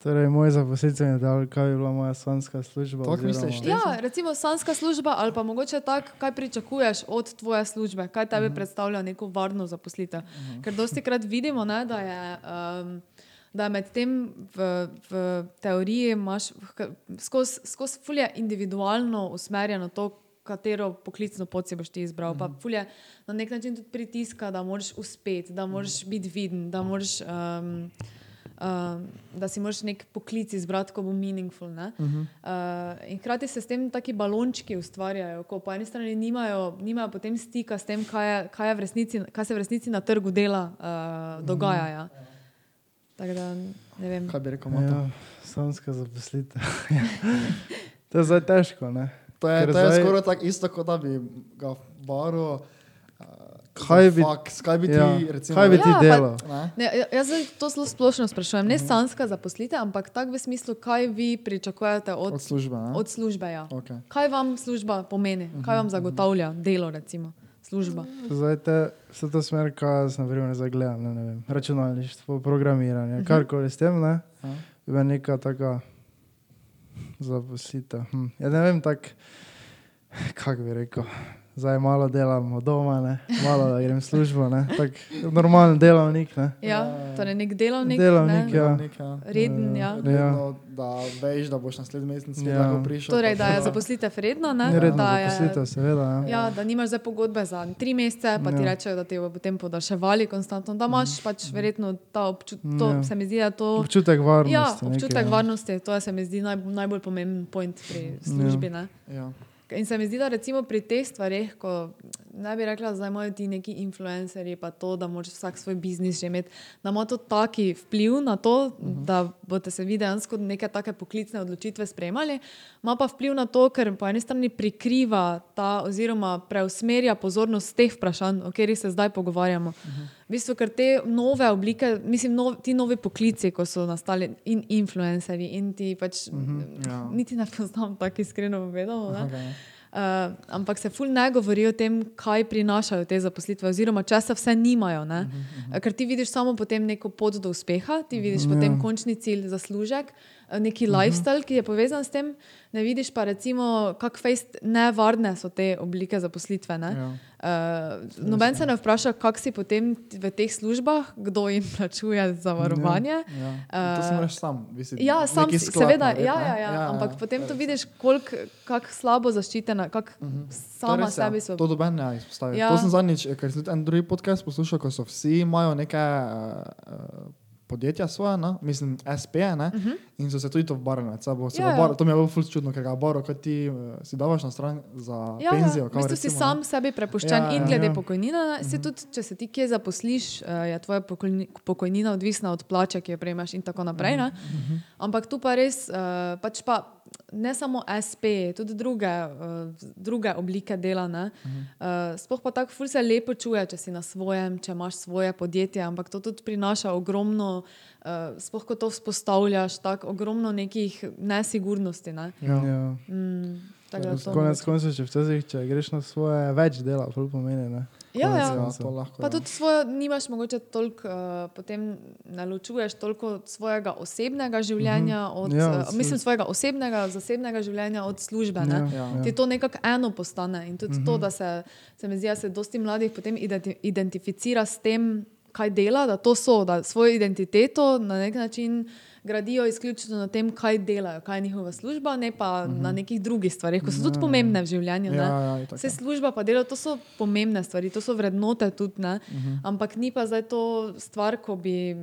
Torej, moj zaposlitveni del, kaj bi bila moja slanska služba. Tako misliš, ti? Ja, recimo sanska služba, ali pa mogoče tako, kaj pričakuješ od tvoje službe, kaj tebi Mhm. predstavlja neko varno zaposlitev. Ker dosti krat vidimo, ne, da je. Um, Da med tem v, v teoriji imaš skozi skozi fulje individualno usmerjeno to, katero poklicno pot si boš ti izbral. Pa fulje na nek način tudi pritiska, da moraš uspeti, da moraš biti viden, da moraš. Um, um, da si moraš nek poklic izbrati, ko bo meaningful. Uh -huh. uh, in hkrati se s tem taki balončki ustvarjajo, ko po eni strani nimajo, nimajo potem stika s tem, kaj, je, kaj, je v resnici, kaj se v resnici na trgu dela uh, dogaja. Ja. Tako da ne vem. Kaj bi rekel matno? Ja, slanska zaposlitev. To je zdaj težko, ne? To je, Ker to je zdaj- skoraj tako isto, kot da bi ga v baru. Uh, Kaj bi- kaj bi ti, Ja, recimo, kaj bi ti Ja, pa- delal? Ne? Ne, ja- jaz to zelo splošno sprašujem, ne sanska zaposlitev, ampak tako v smislu, kaj vi pričakujete od, Od službe. Ne? od službe. Ja. Okay. Kaj vam služba pomeni, kaj vam zagotavlja delo, recimo služba. Zdaj te, vse to smer, kaj jaz na primer zdaj gledam, ne, ne vem, računalništvo, programiranje, uh -huh. karkoli s tem, ne, Ja. bi bila neka taka zaposlitev. Hm. Ja, ne vem, tak, kako bi rekel, zdaj malo delam od doma, ne, malo grem v službo, ne, tak normalen delavnik, ne. Ja, torej nek delovnik, Delovnik, ne, ja. Delovnik, ja. reden. Ja. Ja. Redno, da veš, da boš naslednji mesec Ja. lahko prišel. Torej, da je to. zaposlitev redna, ne? Neredno da, je, zaposlitev, seveda. Ja. ja, da nimaš zdaj pogodbe za tri mesece, pa ti Ja. rečejo, da te bo potem podaljševali konstantno. Da imaš pač verjetno ta občutek, Mhm. Ja. se mi zdi, da to. Občutek varnosti. Ja, občutek ja. varnosti, to je se mi zdi naj, najbolj pomemben point pri službi. Ne? Ja. In se mi zdi, da recimo pri teh stvareh, ko ne bi rekla, da imajo ti neki influencerji, pa to, da moraš vsak svoj biznis že imeti, da ima to taki vpliv na to, uh -huh. da boste se vi dejansko neke take poklicne odločitve sprejemali, ima pa vpliv na to, ker po eni strani prikriva ta oziroma preusmerja pozornost teh vprašanj, o katerih se zdaj pogovarjamo. Uh -huh. V bistvu, ker te nove oblike, mislim, nov, ti novi poklici, ko so nastali, in influencerji, in ti pač, uh -huh. Ja. niti ne poznam, tako iskreno povedano. Okay. Uh, ampak se ful ne govori o tem, kaj prinašajo te zaposlitve, oziroma če se vse nimajo. Uh -huh, uh -huh. Ker ti vidiš samo potem neko pot do uspeha, ti vidiš uh -huh. potem končni cilj, zaslužek, eh, neki uh -huh. lifestyle, ki je povezan s tem, ne vidiš pa recimo, kako fejst nevarne so te oblike zaposlitve. Ne? Ja. Uh, noben se ne vpraša, kak si potem v teh službah, kdo jim plačuje zavarovanje. Ja. To sem reš sam. bistvu Ja, sam si, sklad seveda, ja, ne? ja, ja, ampak ja, potem to vidiš, koliko slabo zaščitena, kako uh -huh. To je sama res, ja. sebi so. To doben ne izpostavlja. Ja. Ja. To sem zadnjič, ker sem tudi en drugi podcast poslušal, ko so vsi imajo neke uh, podjetja svoje, no? mislim SP, ne? Uh -huh. in so se tudi to obarali med sabo. Se Mhm. Ja, ja, ja. ja. To mi je bilo ful čudno, ker ga baro, kot ti uh, si davaš na stran za Ja, penzijo. ja. V bistvu si recimo, sam ne. sebi prepuščen Ja, ja, in ja, glede ja. pokojnine. Uh -huh. tudi, če se ti kje zaposliš, eh, je tvoja pokojni- pokojnina odvisna od plače, ki jo prejmeš in tako naprej. Uh -huh. Ampak tu pa res, uh, pač pa ne samo SP, tudi druge, uh, druge oblike dela. Uh -huh. uh, sploh pa tako ful se lepo čuje, če si na svojem, če imaš svoje podjetje, ampak to tudi prinaša ogromno. Uh, sploh ko to vzpostavljaš, tako ogromno nekih nesigurnosti. Ne? Ja. Ja. Mm, Konec koncev, če včasih, če greš na svoje, več dela, pomeni. Ne? Ja, ja. Ja, lahko. Pa ja. tudi svojo, nimaš mogoče toliko, uh, potem ne ločuješ toliko svojega osebnega življenja, od, Ja, ja, od uh, mislim, svojega osebnega, zasebnega življenja od službe. Ja, Ja. Ja. Ti to nekako eno postane in tudi uh -huh. to, da se, se mi zdi, da se dosti mladih potem identi, identificira s tem, kaj dela, da to so, da svojo identiteto na nek način gradijo izključno na tem, kaj delajo, kaj je njihova služba, ne pa uh -huh. na nekih drugih stvarih, ki so tudi pomembne v življenju. Ja, ja, itak, Vse ja. služba pa delo, to so pomembne stvari, to so vrednote tudi, ne? Mhm. Uh -huh. ampak ni pa zdaj to stvar, ko bi,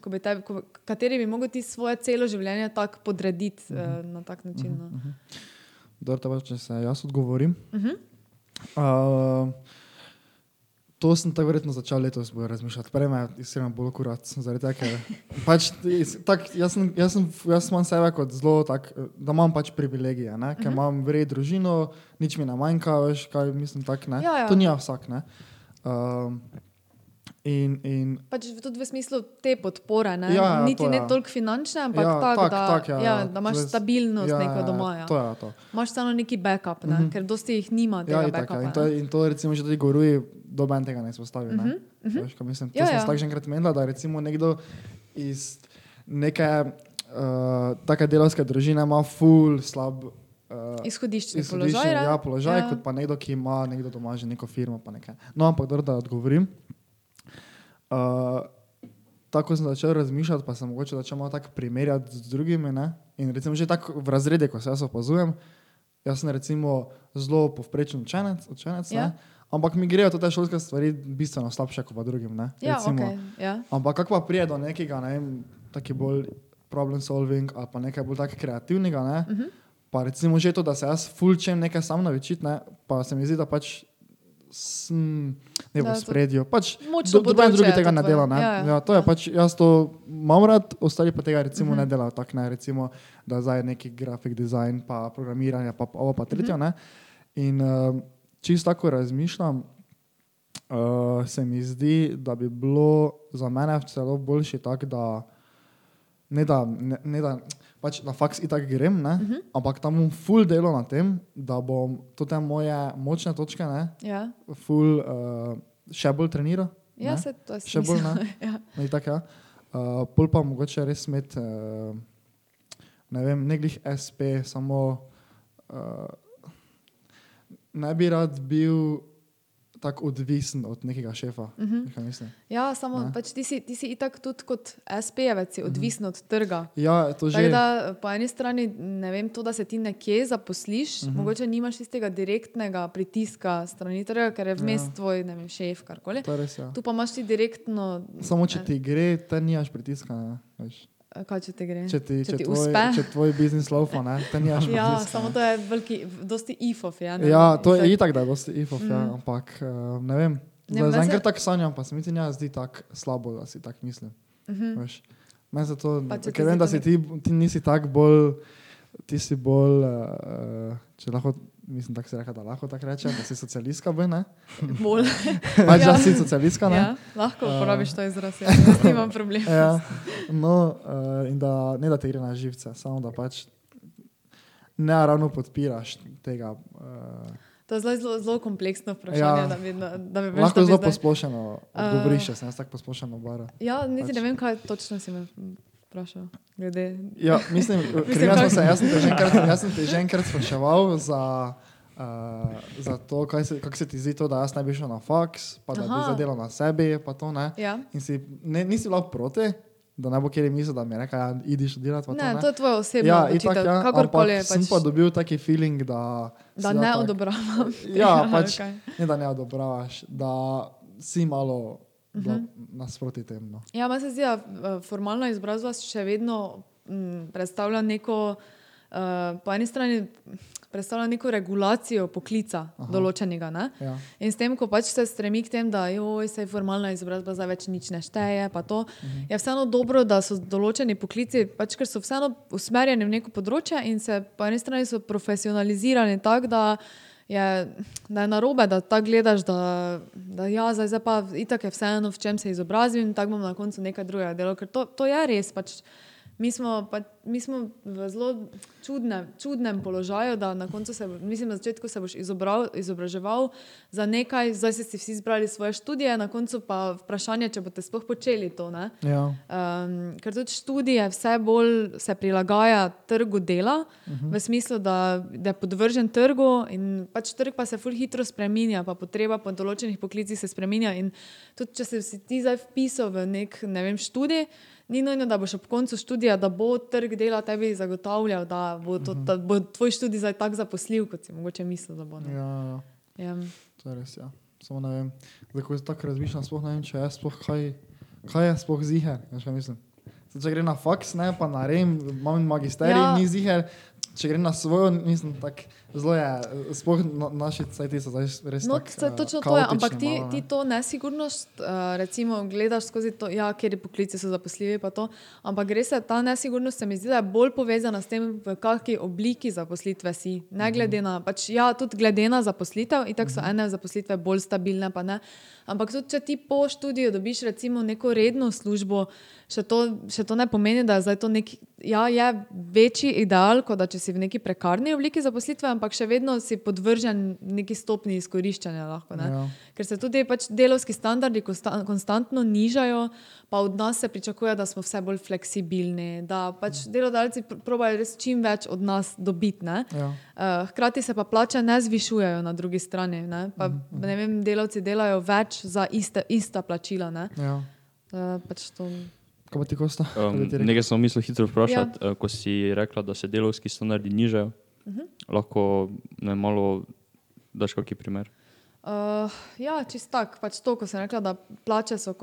ko bi te, ko, kateri bi mogel ti svoje celo življenje tako podrediti uh -huh. uh, na tak način. No. Uh -huh. Dobro, pa, če se jaz odgovorim. Mhm. Uh, to sem tako verjetno začel letos bolj razmišljati. Prej me je iskreno bolj kurat, zaradi tega, ker pač, tak, jaz, sem, jaz, sem, jaz imam sebe kot zelo tak, da imam pač privilegije, ne, ker imam vred družino, nič mi ne manjka, veš, kaj mislim tak, ne. Ja, ja. To ni vsak, ne. Um, in, in Pač tudi v smislu te podpore, ne? Ja, ja, niti to ne ja. toliko finančne, ampak Ja, tak, tak, da, tak, ja, ja, ja. da imaš je- stabilnost ja, neko ja, doma. Ja. To je to. Imaš samo neki backup, ne? mm -hmm. ker dosti jih nima Ja, itak, backupa. ja. In, ne. to, in to recimo že tudi goruji, doben tega ne izpostavi. Uh -huh, uh -huh. Veš, kaj mislim, to Ja, ja, sem ja. ja. tako že enkrat menila, da recimo nekdo iz neke uh, take delovske družine ima full slab. Uh, Izhodiščni izhodiščni, položaj, ne? Ja, položaj Ja. ja. kot pa nekdo, ki ima nekdo doma že neko firmo. nekaj. No, ampak dobro, da odgovorim. Uh, tako sem začel razmišljati, pa sem mogoče začel malo tako primerjati z drugimi. Ne? In recimo že tako v razredu, ko se jaz opazujem, jaz sem recimo zelo povprečen učenec, učenec Ja. ja. ampak mi grejo te šolske stvari bistveno slabše kot pa drugim. Ne? Ja, Recimo. okay, ja. Ampak kako pa prije do nekega, ne vem, taki bolj problem solving ali pa nekaj bolj tako kreativnega, ne? Uh -huh. pa recimo že to, da se jaz fulčem nekaj sam naučiti, ne? pa se mi zdi, da pač ne v spredju. Pač Noben drugi tega ne dela. Ne? Ja, ja, Ja, to je ja. pač, jaz to imam rad, ostali pa tega recimo uh -huh. ne delajo tako, ne? recimo, da zdaj neki grafik dizajn, pa programiranje, pa ovo pa tretje. Uh -huh. In uh, čisto tako razmišljam, Uh, se mi zdi, da bi bilo za mene celo boljše tako, da ne da, ne, ne da pač na faks itak grem, ne, uh -huh. ampak tam bom full delo na tem, da bom to te moje močne točke, ne, Ja, full uh, še bolj treniral. ja ne. se to je Še bolj, ne? ja. Ne, tako, ja. uh, pol pa mogoče res imeti, uh, ne vem, ne glih SP, samo uh, ne bi rad bil tako odvisen od nekega šefa. Uh -huh. ja, samo Ne. pač ti si, ti si itak tudi kot SP-jevec, si odvisen od trga. Ja, to Tako že. da po eni strani ne vem, to, da se ti nekje zaposliš, uh -huh. mogoče nimaš tistega direktnega pritiska strani trga, ker je vmes ja. tvoj vem, šef, karkoli. Res, ja. Tu pa imaš ti direktno, Samo če ti gre, te nimaš pritiska. Ne, veš. Kaj če ti gre. če ti, če če ti tvoj, uspe. če tvoj biznis laufa, ne, te nimaš Ja, pritiska. samo to je veliki, dosti ifov. Ja, ne Ja, to je itak, da je dosti ifov, mm. ja, ampak uh, ne vem. Zaenkrat tako sanjam, pa se mi ti ne zdi tako slabo, da si tako mislim. Uh -huh. Veš. Meni se to, Pa ker vem, da si ti, ti nisi tako bolj, ti si bolj, uh, če lahko, mislim, tako se reka, da lahko tako rečem, da si socialistka, bi, ne? Bolj. Pač, Ja. da si socialistka, ne? Ja, lahko uporabiš to izraz, ja, jaz nimam problema. Ja, no, uh, in da ne da te gre na živce, samo da pač ne ravno podpiraš tega. Uh, To je zelo, zelo, zelo kompleksno vprašanje, Ja. da bi, da, da bi veš, lahko da bi zelo zdaj- posplošeno odgovoriš, sem jaz tako posplošeno bara. Ja, niti pač- ne vem, kaj točno si me vprašal. Glede. Ja, mislim, Mislim, kak- se, jaz, sem te že enkrat, te enkrat spraševal za, uh, za to, kaj se, kako se ti zdi to, da jaz ne bi šel na faks, pa da Aha. bi Aha. zadelal na sebi, pa to ne. Ja. In si, ne, nisi bila proti, da ne bo kjer misel, da mi je rekel, ja, idi študirati. pa Ne, ne. to je tvoja osebna ja, itak, ja, Kakorkoli ampak sem pač, pa dobil taki feeling, da, da ne tak- odobravam. Ja, pač kaj. ne da ne odobravaš, da si malo uh Mhm. nasproti tem. No. Ja, meni se zdi, da eh, formalna izobrazba še vedno m, predstavlja neko, uh, po eni strani predstavlja neko regulacijo poklica Aha. določenega. Ne? Ja. In s tem, ko pač se stremi k temu, da joj, se formalna izobrazba zdaj več nič ne šteje, pa to, mhm. je vseeno dobro, da so določeni poklici, pač, ker so vseeno usmerjeni v neko področje in se po eni strani so profesionalizirani tako, da je, da je narobe, da tako gledaš, da, da ja, zdaj, zdaj pa itak je vseeno, v čem se izobrazim in tako bom na koncu nekaj drugega delal, ker to, to je res. Pač, Mi smo, pa, mi smo v zelo čudnem, čudnem položaju, da na koncu, se, mislim, na začetku se boš izobral, izobraževal za nekaj, zdaj si vsi izbrali svoje študije, na koncu pa vprašanje, če boste sploh počeli to. Ne? Ja. Um, ker tudi študije vse bolj se prilagaja trgu dela, uh -huh. v smislu, da, da je podvržen trgu in pač trg pa se ful hitro spremenja, pa potreba po določenih poklicih se spremenja. In tudi če se si ti zdaj vpisal v nek ne vem, študij, ni nujno, da boš ob koncu študija, da bo trg dela tebi zagotavljal, da bo, to, da bo tvoj študij zdaj tako zaposljiv, kot si mogoče mislil, da bo. ne. Ja, ja. Ja. To je res, ja. Samo ne vem, zdaj ko tako razmišljam, sploh ne vem, če je sploh kaj, kaj je sploh mislim. Zdaj, če gre na faks, ne, pa na rem, imam magisterij, Ja. ja. ni ziher, če gre na svojo, mislim, tako zelo je, sploh na, naši cajti so zdaj res No, tak, to je eh, točno to, je, ampak ti, malo, ti ne. to nesigurnost, uh, recimo, gledaš skozi to, ja, kjer poklici so zaposljivi, pa to. Ampak res je ta nesigurnost, se mi zdi, da je bolj povezana s tem, v kakšni obliki zaposlitve si. Ne Mhm. glede na, pač, ja, tudi glede na zaposlitev, in tako so ene zaposlitve bolj stabilne, pa ne. Ampak tudi, če ti po študiju dobiš recimo neko redno službo, še to, še to ne pomeni, da je zdaj to neki, ja, je večji ideal, kot da če si v neki prekarni obliki zaposlitve, ampak še vedno si podvržen neki stopni izkoriščanja. Lahko, ne. Ja. Ker se tudi pač delovski standardi konsta- konstantno nižajo, pa od nas se pričakuje, da smo vse bolj fleksibilni, da pač delodajalci pr- probajo res čim več od nas dobiti. ne. Ja. Uh, hkrati se pa plače ne zvišujejo na drugi strani. Ne? Pa, ne vem, delavci delajo več za iste, ista plačila. Ne? Ja. Uh, pač to, Kaj pa ti kosta? Um, nekaj sem mislil hitro vprašati, ja. ko si rekla, da se delovski standardi nižajo. Uh Mhm. -huh. Lahko ne malo daš kakšen primer. Uh, ja, čist tak. Pač to, ko sem rekla, da plače so,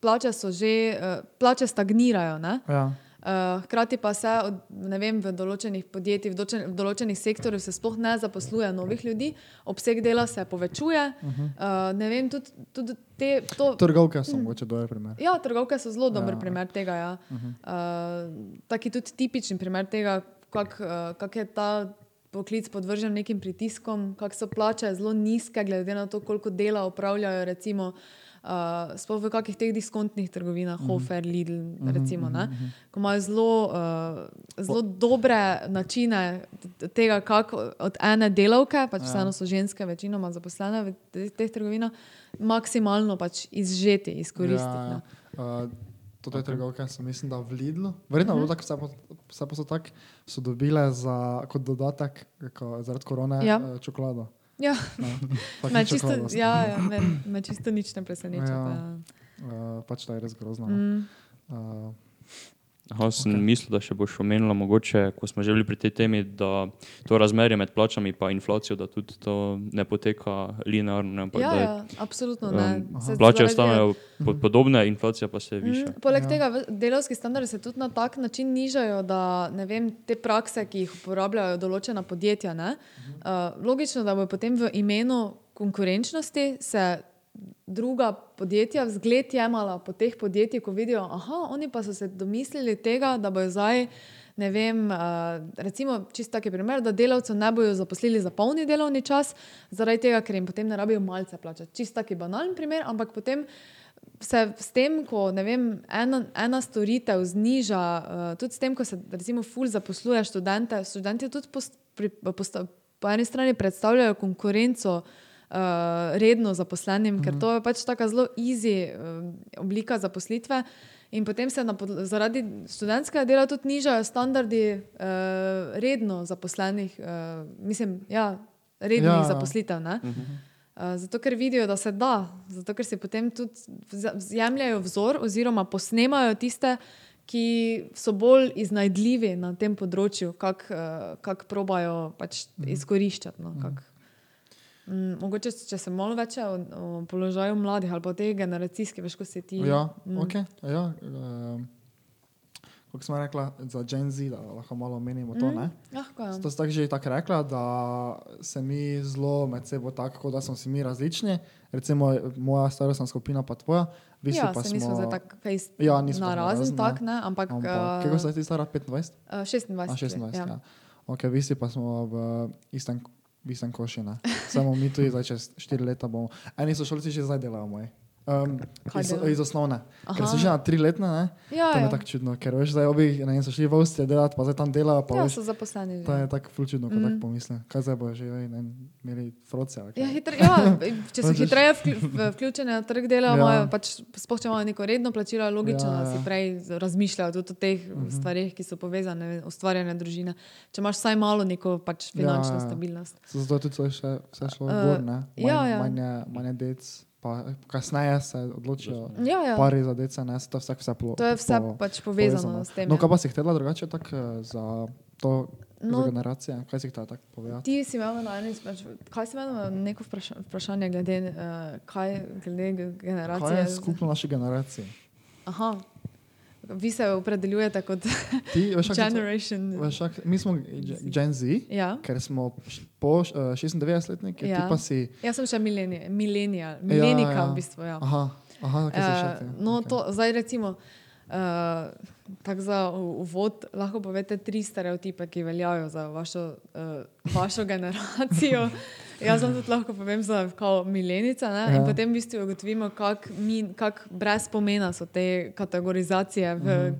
plače so že, uh, plače stagnirajo. Ne? Ja. Uh, hkrati pa se od, vem, v določenih podjetjih, v, določen, v določenih sektorjih se sploh ne zaposluje novih ljudi, obseg dela se povečuje. Uh -huh. uh, ne vem, tudi, tudi te, to, Trgovke so mogoče dober primer. Ja, trgovke so zelo dober Ja. primer tega. Ja. Uh -huh. uh, taki tudi tipični primer tega, kako uh, kak je ta poklic podvržen nekim pritiskom, kako so plače zelo nizke, glede na to, koliko dela opravljajo. Recimo, Uh, Sploh v kakih teh diskontnih trgovinah, uh -huh. Hofer, Lidl, recimo, uh -huh. ko imajo zelo, uh, zelo dobre načine tega, kako od ene delavke, pač vseeno so ženske, večinoma zaposlene v teh, teh trgovinah, maksimalno pač izžeti, izkoristiti. Ja, ne. ja. Uh, to je trgovka, sem mislim, da v Lidlu. Verjetno uh -huh. tako, vse, po, vse posod tako, so dobile za, kot dodatek ko, zaradi korone Ja. uh, čokolado. Ja, No, me čisto, ja, ja, me, me čisto nič ne preseneča. Ja. pa. Uh, pač to je res grozno. no. Mm. Uh, Aha, sem okay. mislil, da še boš omenila, mogoče, ko smo že bili pri tej temi, da to razmerje med plačami in inflacijo, da tudi to ne poteka linearno. Ne, ampak Ja, da je, ja, absolutno ne. um, Se plače ostanejo pod, podobne, inflacija pa se viša. Mm, poleg Ja. tega delovski standardi se tudi na tak način nižajo, da ne vem, te prakse, ki jih uporabljajo določena podjetja. Ne, uh, logično, da bo potem v imenu konkurenčnosti se druga podjetja vzgled jemala po teh podjetjih, ko vidijo, da oni pa so se domislili tega, da bojo zdaj. Ne vem, uh, recimo, čisto taki primer, da delavcev ne bodo zaposlili za polni delovni čas, zaradi tega, ker jim potem ne rabijo malce plačati. Čisto taki banalen primer, ampak potem se s tem, ko vem, ena, ena storitev zniža, uh, tudi s tem, ko se recimo ful zaposluje študente, študenti tudi post, pri, posta, po eni strani predstavljajo konkurenco uh, redno zaposlenim, -huh. ker to je pač tako zelo easy uh, oblika zaposlitve. In potem se zaradi študentskega dela tudi nižajo standardi uh, redno zaposlenih, uh, mislim, ja, rednih Ja, ja, zaposlitev. Ne? Uh, zato, ker vidijo, da se da, zato, ker si potem tudi jemljajo vzor, oziroma posnemajo tiste, ki so bolj iznajdljivi na tem področju, kako kak probajo pač izkoriščati. No, kak. Mm, mogoče, če se malo več o, o položaju mladih ali pa o tej generacijski, veš, ko si ti. ja, mm. ok. Ja, uh, kot smo rekla, za Gen Z, da lahko malo omenimo to. Mm. Lahko je. To si tako že tako rekla, da se mi zelo med seboj tako, da smo si mi različni. Recimo moja starostna skupina pa tvoja. Vi si Ja, pa se nismo smo, zdaj tako face Ja, na razen, tak, ne, ampak, Ampak, ampak kako ste ti stara? 25? uh, 26. A, let, 26, ja. ja. ja. Ok, vi si pa smo v istem, v istem koši. Ne? Samo mi tu zdaj čez 4 leta bomo. Eni so šolci že zdaj delajo moji. Um, Kaj iz, iz osnovne. Ker Aha. so že na 3 letne, ne? Ja, to mi ja. je tako čudno, ker veš, zdaj obi ne, so šli v Avstrijo delati, pa zdaj tam delajo. Ja, veš, so zaposleni. to je tako ful čudno, ko mm. Mm. tako pomislim. Kaj zdaj bojo že ne, imeli froce? Ja, hitre, ja, če so hitreje vključeni na trg dela, Ja. imajo pač, imajo neko redno plačilo, je logično, Ja, ja, da si ja. prej razmišljajo tudi o teh uh -huh. stvarih, ki so povezane, ustvarjanje družine. Če imaš vsaj malo neko pač finančno Ja, ja, ja. stabilnost. Zato je tudi vse, šlo uh, gor, ne? Manj, ja, ja. Manj, je- manj je dec, pa kasneje se odločijo Ja, ja. pari za deca, ne? Se To je vse, vse plo, To je vse po- pač povezano, s tem. No, kaj pa si htela drugače tako eh, za to no, za generacije? Kaj si htela tako povedati? Ti si imel na izmed, kaj si imel na neko vpraša, vprašanje glede, uh, kaj, glede ge- generacije? Kaj je skupno naši generaciji? Aha. Vi se opredeljujete kot Ti, veš, generation. veš, mi smo Gen- Z, Ja. ker smo po uh, 96-letniki, Ja. ti pa si. Jaz sem še milenij- milenijal, milenika ja. v bistvu. Ja. Aha, aha kaj se še Eh, ti? no, Okej. to zdaj recimo. Uh, tako za uvod lahko povete tri stereotipe, ki veljajo za vašo, uh, vašo generacijo. Jaz vam tudi lahko povem za kao milenice ne? ja. in potem v bistvu ugotovimo, kako kak brez pomena so te kategorizacije v -huh.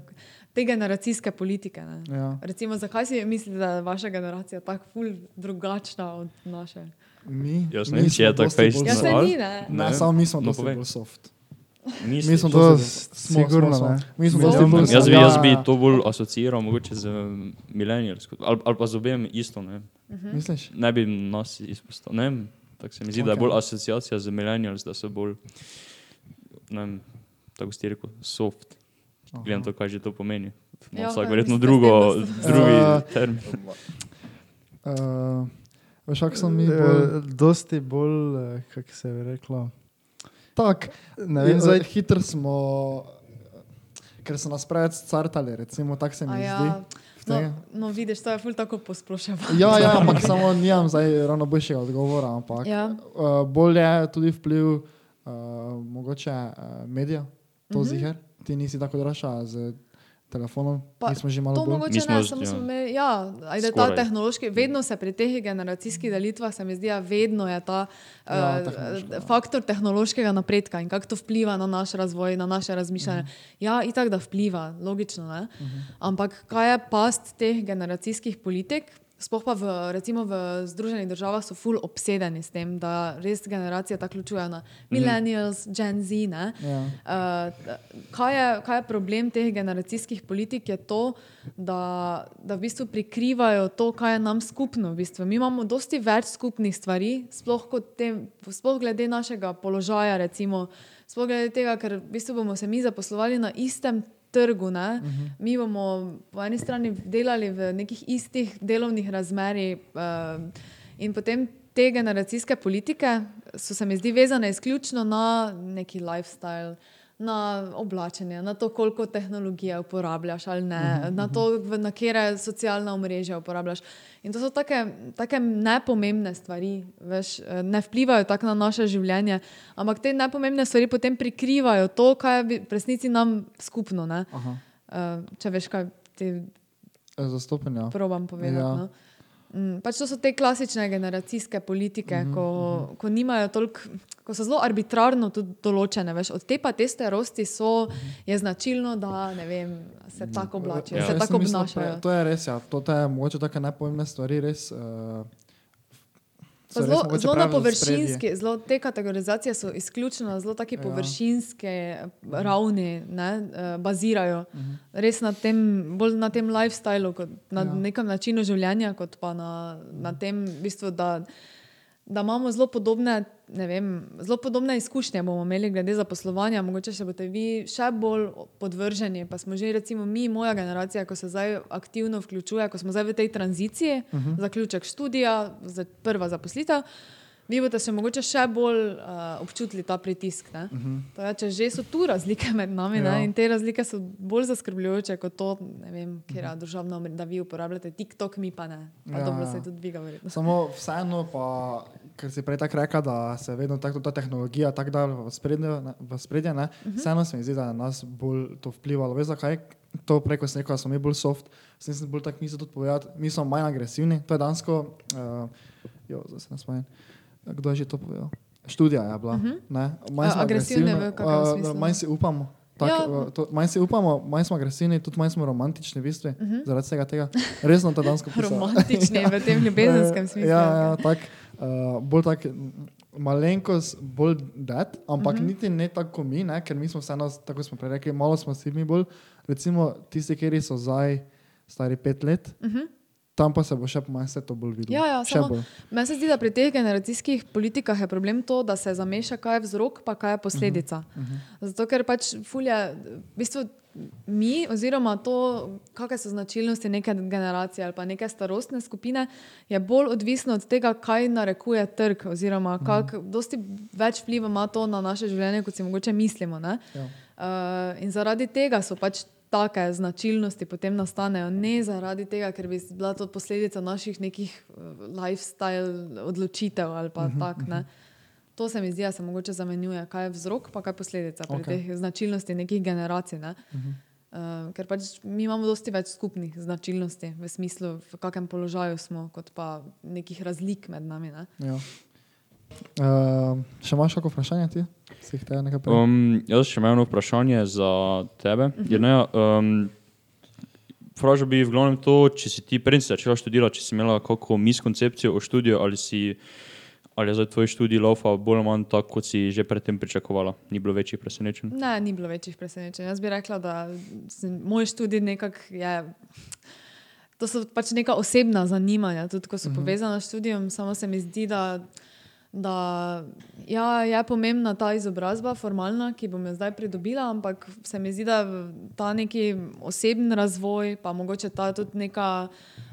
te generacijske politike. Ne? Ja. Recimo, zakaj si mislite, da je vaša generacija tako ful drugačna od naše? Mi, Jaz ne vem, če je tako fejst Ja, ni, ne. Ne, Ne. samo mi smo No, dosti bolj soft. Misliš? Mi smo To dosti, s- smo, sigurno, smo, smo. smo dosti bolj. Jaz bi, jaz Ja, bi ja. to bolj asociiral mogoče z millennialsko, ali, ali pa z obem isto. Ne, Misliš? ne bi nas izpostavil. Tako se mi zdi, okay. da je bolj asociacija z millennials, da so bolj, ne vem, tako ste rekel, soft. Gledam to, kaj že to pomeni. Ja, vsak verjetno drugo, da drugi Eh, termin. Uh, veš, kak sem mi Eh, bolj... Dosti bolj, eh, kako se je reklo. Tak, Ne vem, zdaj, Hitro smo, ker so nas preveč cartali, recimo, tako se mi A zdi. Ja, v no, no, vidiš, to je ful tako posplošeno. Ja, ja, ampak samo nimam zdaj ravno boljšega odgovora. Ampak, Ja. uh, bolj je tudi vpliv uh, mogoče uh, medijev, to mm. -hmm. ziger. Ti nisi tako draša z telefonom, Pa mi smo že malo To bolj. mogoče Mi smo ne, samo ja. smo imeli, ja, ajde, ta tehnološki, vedno se pri teh generacijskih delitvah, se mi zdi, da vedno je ta Ja, uh, ja. faktor tehnološkega napredka in kako to vpliva na naš razvoj, na naše razmišljanje. Mhm. Ja, itak da vpliva, logično, ne? Ampak kaj je past teh generacijskih politik? Sploh pa v, recimo v Združenih državah so ful obsedeni s tem, da res generacije tako ključujejo na millennials, Gen Z. Ne? Ja. Uh, kaj, je, kaj je problem teh generacijskih politik? Je to, da, da v bistvu prikrivajo to, kaj je nam skupno. V bistvu. Mi imamo dosti več skupnih stvari, sploh, kot te, sploh glede našega položaja, recimo, sploh glede tega, ker v bistvu bomo se mi zaposlovali na istem. Trgu, ne? Mi bomo po eni strani delali v nekih istih delovnih razmerah, uh, in potem te generacijske politike so se mi zdi vezane izključno na neki lifestyle, na oblačenje, na to, koliko tehnologije uporabljaš ali ne, uh -huh, na to, v- na kere socialna omrežja uporabljaš. In to so take, take nepomembne stvari, veš, eh, ne vplivajo tako na naše življenje, ampak te nepomembne stvari potem prikrivajo to, kar je v resnici nam skupno. Eh, Če veš, kaj ti zastopenja. probam povedati. Ja. No? Mm, pač to so te klasične generacijske politike, mm -hmm, ko, mm -hmm. ko nimajo toliko, ko so zelo arbitrarno tudi določene. Veš. Od te pa te starosti so, je značilno, da vem, se tako oblačijo, Ja. se tako sem mislil, obnašajo. pre- To je res, ja. to je mogoče take nepomembne stvari, res. Uh, Zelo, zelo na površinski, zelo te kategorizacije so izključno zelo taki Ja. površinske ravni, ne, eh, bazirajo. Mhm. Res na tem, bolj na tem lifestylu, na ja. nekem načinu življenja, kot pa na, na tem, v bistvu, da, da imamo zelo podobne, ne vem, zelo podobne izkušnje bomo imeli glede zaposlovanja. Mogoče še boste vi še bolj podvrženi, pa smo že, recimo, mi, moja generacija, ko se zdaj aktivno vključuje, ko smo zdaj v tej tranziciji, uh -huh. zaključek študija, prva zaposlitev. Vi boste še mogoče še bolj uh, občutili ta pritisk. Uh -huh. je, če že so tu razlike med nami Ja. ne, in te razlike so bolj zaskrbljujoče kot to, ne vem, kjer je državno, omrežje, da vi uporabljate TikTok, mi pa ne. Pa Ja, dobro se tudi vi ga verjetno. Samo vseeno, pa, ker si prej tako rekel, da se vedno tako ta tehnologija tako da v spredje, ne, v spredje ne, uh -huh. vseeno se mi zdi, da je na nas bolj to vplivalo. Veš zakaj? To preko sem rekel, da smo mi bolj soft, sem si bolj tako mislil tudi povedati, mi smo manj agresivni, to je dansko, uh, jo, zdaj se ne spomnim, kdo je že to povedal? Študija je bila, uh -huh. ne, manj smo agresivni agresivni, manj si upamo. Tak, Ja. ja. to, manj si upamo, manj smo agresivni, tudi manj smo romantični, v bistvu, uh Mhm. -huh. zaradi vsega tega. Resno to dansko pisalo. Romantični v tem ljubezenskem smislu. Ja, ja tak, uh, bolj tak malenkost, bolj dead, ampak uh Mhm. -huh. niti ne tako mi, ne, ker mi smo vseeno, tako smo prej rekli, malo smo si mi bolj, recimo tisti, ki so zdaj stari pet let, uh -huh. Tam pa se bo še vse to bolj videlo. Mhm. Ja, ja. Meni se zdi, da pri teh generacijskih politikah je problem to, da se zameša, kaj je vzrok, pa kaj je posledica. Uh Mhm, -huh. Zato, ker pač fulje, v bistvu mi, oziroma to, kakšne so značilnosti neke generacije ali pa neke starostne skupine, je bolj odvisno od tega, kaj narekuje trg, oziroma kak, uh -huh. dosti več vpliva ima to na naše življenje, kot si mogoče mislimo. Ne? Ja. Uh, in zaradi tega so pač take značilnosti potem nastanejo ne zaradi tega, ker bi bila to posledica naših nekih eh, lifestyle odločitev ali pa uh -huh, tak. Ne. To se mi zdi, da se mogoče zamenjuje, kaj je vzrok, pa kaj je posledica pri Ok. teh značilnostih nekih generacij. Ne. Uh -huh. uh, ker pač mi imamo dosti več skupnih značilnosti v smislu, v kakem položaju smo, kot pa nekih razlik med nami. Ne. Ja. Uh, še imaš kako vprašanje ti? Um, jaz še imam eno vprašanje za tebe. Mhm. Jerneja, um, Vprašal bi v glavnem to, če si ti prej si začela študirati, če si imela kakšno miskoncepcijo o študiju ali, si, ali je za tvoj študij laufa bolj ali manj tako, kot si že predtem pričakovala. Ni bilo večjih presenečenj. Ne, ni bilo večjih presenečenj. Jaz bi rekla, da sem- moj študij nekako je. To so pač neka osebna zanimanja, tudi ko so uh -huh. povezana s študijem. Samo se mi zdi, da, da ja, je pomembna ta izobrazba, formalna, ki bom jo zdaj pridobila, ampak se mi zdi, da ta neki osebni razvoj, pa mogoče ta tudi neka.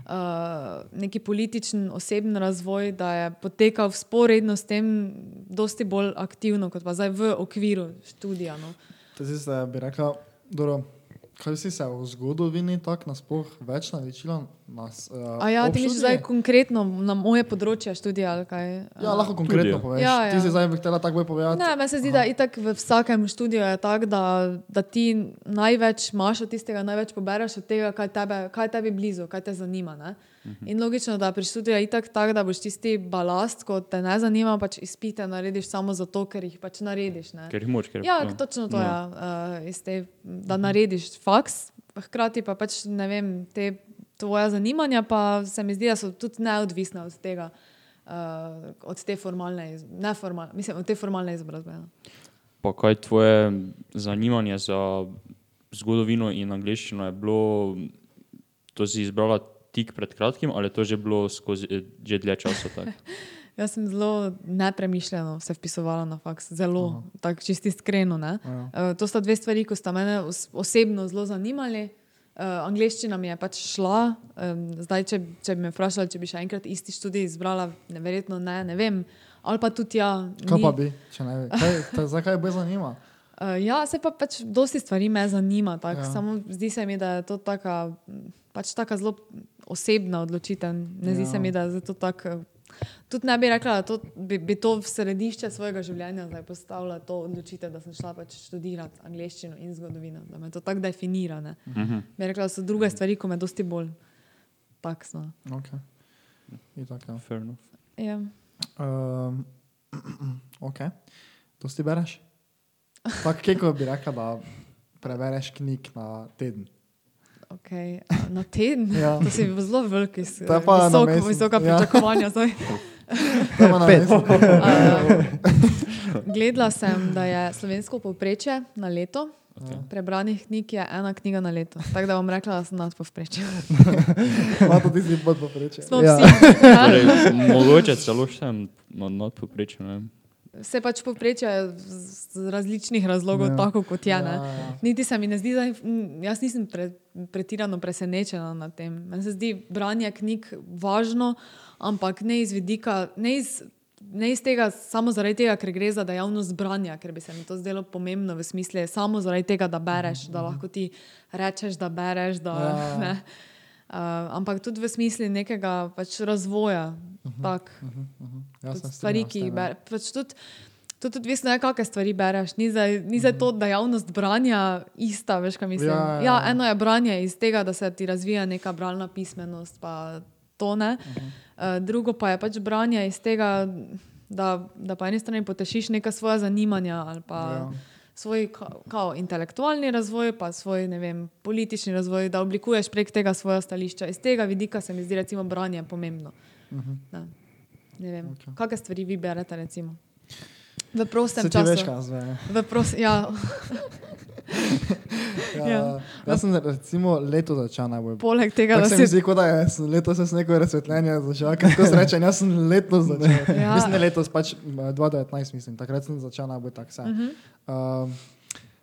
Uh, neki političen, oseben razvoj, da je potekal sporedno s tem, dosti bolj aktivno, kot pa zdaj v okviru študija. No. To si se bi rekla, dobro, kaj si se v zgodovini tako nasploh več naučila? Nas, uh, A ja, ti misliš zdaj konkretno na moje področje študija ali kaj? Ja, lahko konkretno ja. poveš. Ja, Ti ja. si zdaj htela tako bolj povedati. Ne, meni se zdi, da itak v vsakem študiju je tako, da, da ti največ imaš od tistega, največ pobereš od tega, kaj, tebe, kaj tebi blizu, kaj te zanima. Ne? In logično, da pri študiju je itak tako, da boš tisti balast, ko te ne zanima, pač izpite narediš samo zato, ker jih pač narediš. Ne? Ker jih moč, ker Ja, točno to je. Ja. Uh, te, da narediš faks, hkrati pa pač ne vem, te tvoje zanimanja, pa se mi zdi, da so tudi neodvisna od tega, uh, od te formalne, iz- neformal, mislim, od te formalne izobrazbe. Ja. Pa kaj tvoje zanimanje za zgodovino in angliščino je bilo, to si izbrala tik pred kratkim ali je to že bilo skozi eh, že dlje časa? Jaz sem zelo nepremišljeno se vpisovala na faks, zelo, tako čisti iskreno. ne. Ja. Uh, to sta dve stvari, ki sta mene os osebno zelo zanimali. Uh, angliščina mi je pač šla. Um, zdaj, če, če bi me vprašali, če bi še enkrat isti študij izbrala, verjetno ne, ne vem. Ali pa tudi ja. Kaj ni- pa bi, če ne bi? Kaj, ta, zakaj bi zanima? Uh, ja, se pa pač dosti stvari me zanima. Tak, Ja. Samo zdi se mi, da je to taka, pač taka zelo osebna odločitev. Ne zdi Ja. se mi, da je to tako. Tudi ne bi rekla, da to, bi, bi to v središče svojega življenja zdaj postavila to odločitev, da sem šla pač študirati angliščino in zgodovino, da me to tako definira. Ne. Mhm. Bi rekla, da so druge stvari, ko me dosti bolj taksno. Okay. Itak, ja. Fair enough. Ja. Um, ok, to si bereš? Tako, kako bi rekla, da prebereš knjig na teden. Okay. Na teden, Ja. to si zelo veliki, To je pa na visok, mesec. visoka Ja. pričakovanja. zdaj. Mesec. Gledala sem, da je slovensko povprečje na leto. Prebranih knjig je ena knjiga na leto. Tako da bom rekla, da sem nad povprečjem. Ima to tisti pod poprečje. Smo Ja. vsi. Ja. Torej, mogoče celo še nad, nad povprečjem. Vse pač povprečje je z z različnih razlogov, Ja. ja. tako kot je. Ja, Ja, ja. Niti se mi ne zdi, da jaz nisem pre, pretirano presenečena nad tem. Meni se zdi branje knjig važno, ampak ne iz vidika, ne iz, ne iz tega, samo zaradi tega, ker gre za dejavnost branja, ker bi se mi to zdelo pomembno v smislu, samo zaradi tega, da bereš, da lahko ti rečeš, da bereš. Da, Ja. ne. Uh, ampak tudi v smislu nekega pač razvoja. Uh -huh, tak, uh Ja, tudi se stvari, strinjam s ki jih bereš. Pač tudi, tudi odvisno je, kakšne stvari bereš. Ni zdaj, ni zdaj to dejavnost branja ista, veš, kaj mislim. Ja, Ja, ja, ja, eno je branje iz tega, da se ti razvija neka bralna pismenost, pa to ne. Uh, drugo pa je pač branje iz tega, da, da po eni strani potešiš neka svoja zanimanja ali pa. Ja. Svoj kao, kao intelektualni razvoj, pa svoj vem, politični razvoj, da oblikuješ prek tega svoje stališča. Iz tega vidika se mi zdi, recimo, branje pomembno. Uh Mhm. -huh. Ne vem, okay. kakšne stvari vi berete, recimo. V prostem Se času. veš, kaj zve. Pros, ja, Ja, Ja. jaz sem recimo leto začel najbolj. poleg tega, Tako da se mi zdi, kot da je letos jaz neko razsvetljenje začel. Kako se reče, jaz sem letos začel. Ja. Mislim, letos pač eh, 2019, mislim, takrat sem začel najbolj tak se. Uh. -huh. uh,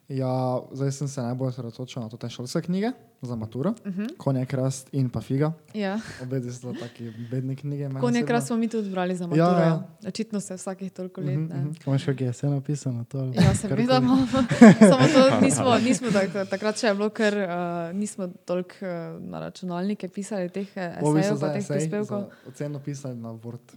Ja, zdaj sem se najbolj osredotočil na to te šolske knjige za maturo, uh Mhm. -huh. Konjak rast in pa figa. Ja. Obe so taki bedne knjige. Konjak raz smo mi tudi brali za Ja, maturo. ja. Ja, Očitno se vsakih toliko let. Mhm, ne. mhm. Imaš kakšne se napisano to? Ja, seveda karkoli? imamo. Samo to nismo, nismo tak, takrat še je bilo, ker uh, nismo toliko uh, na računalnike pisali teh eh, esejev, pa teh prispevkov. Oceno pisali na Word.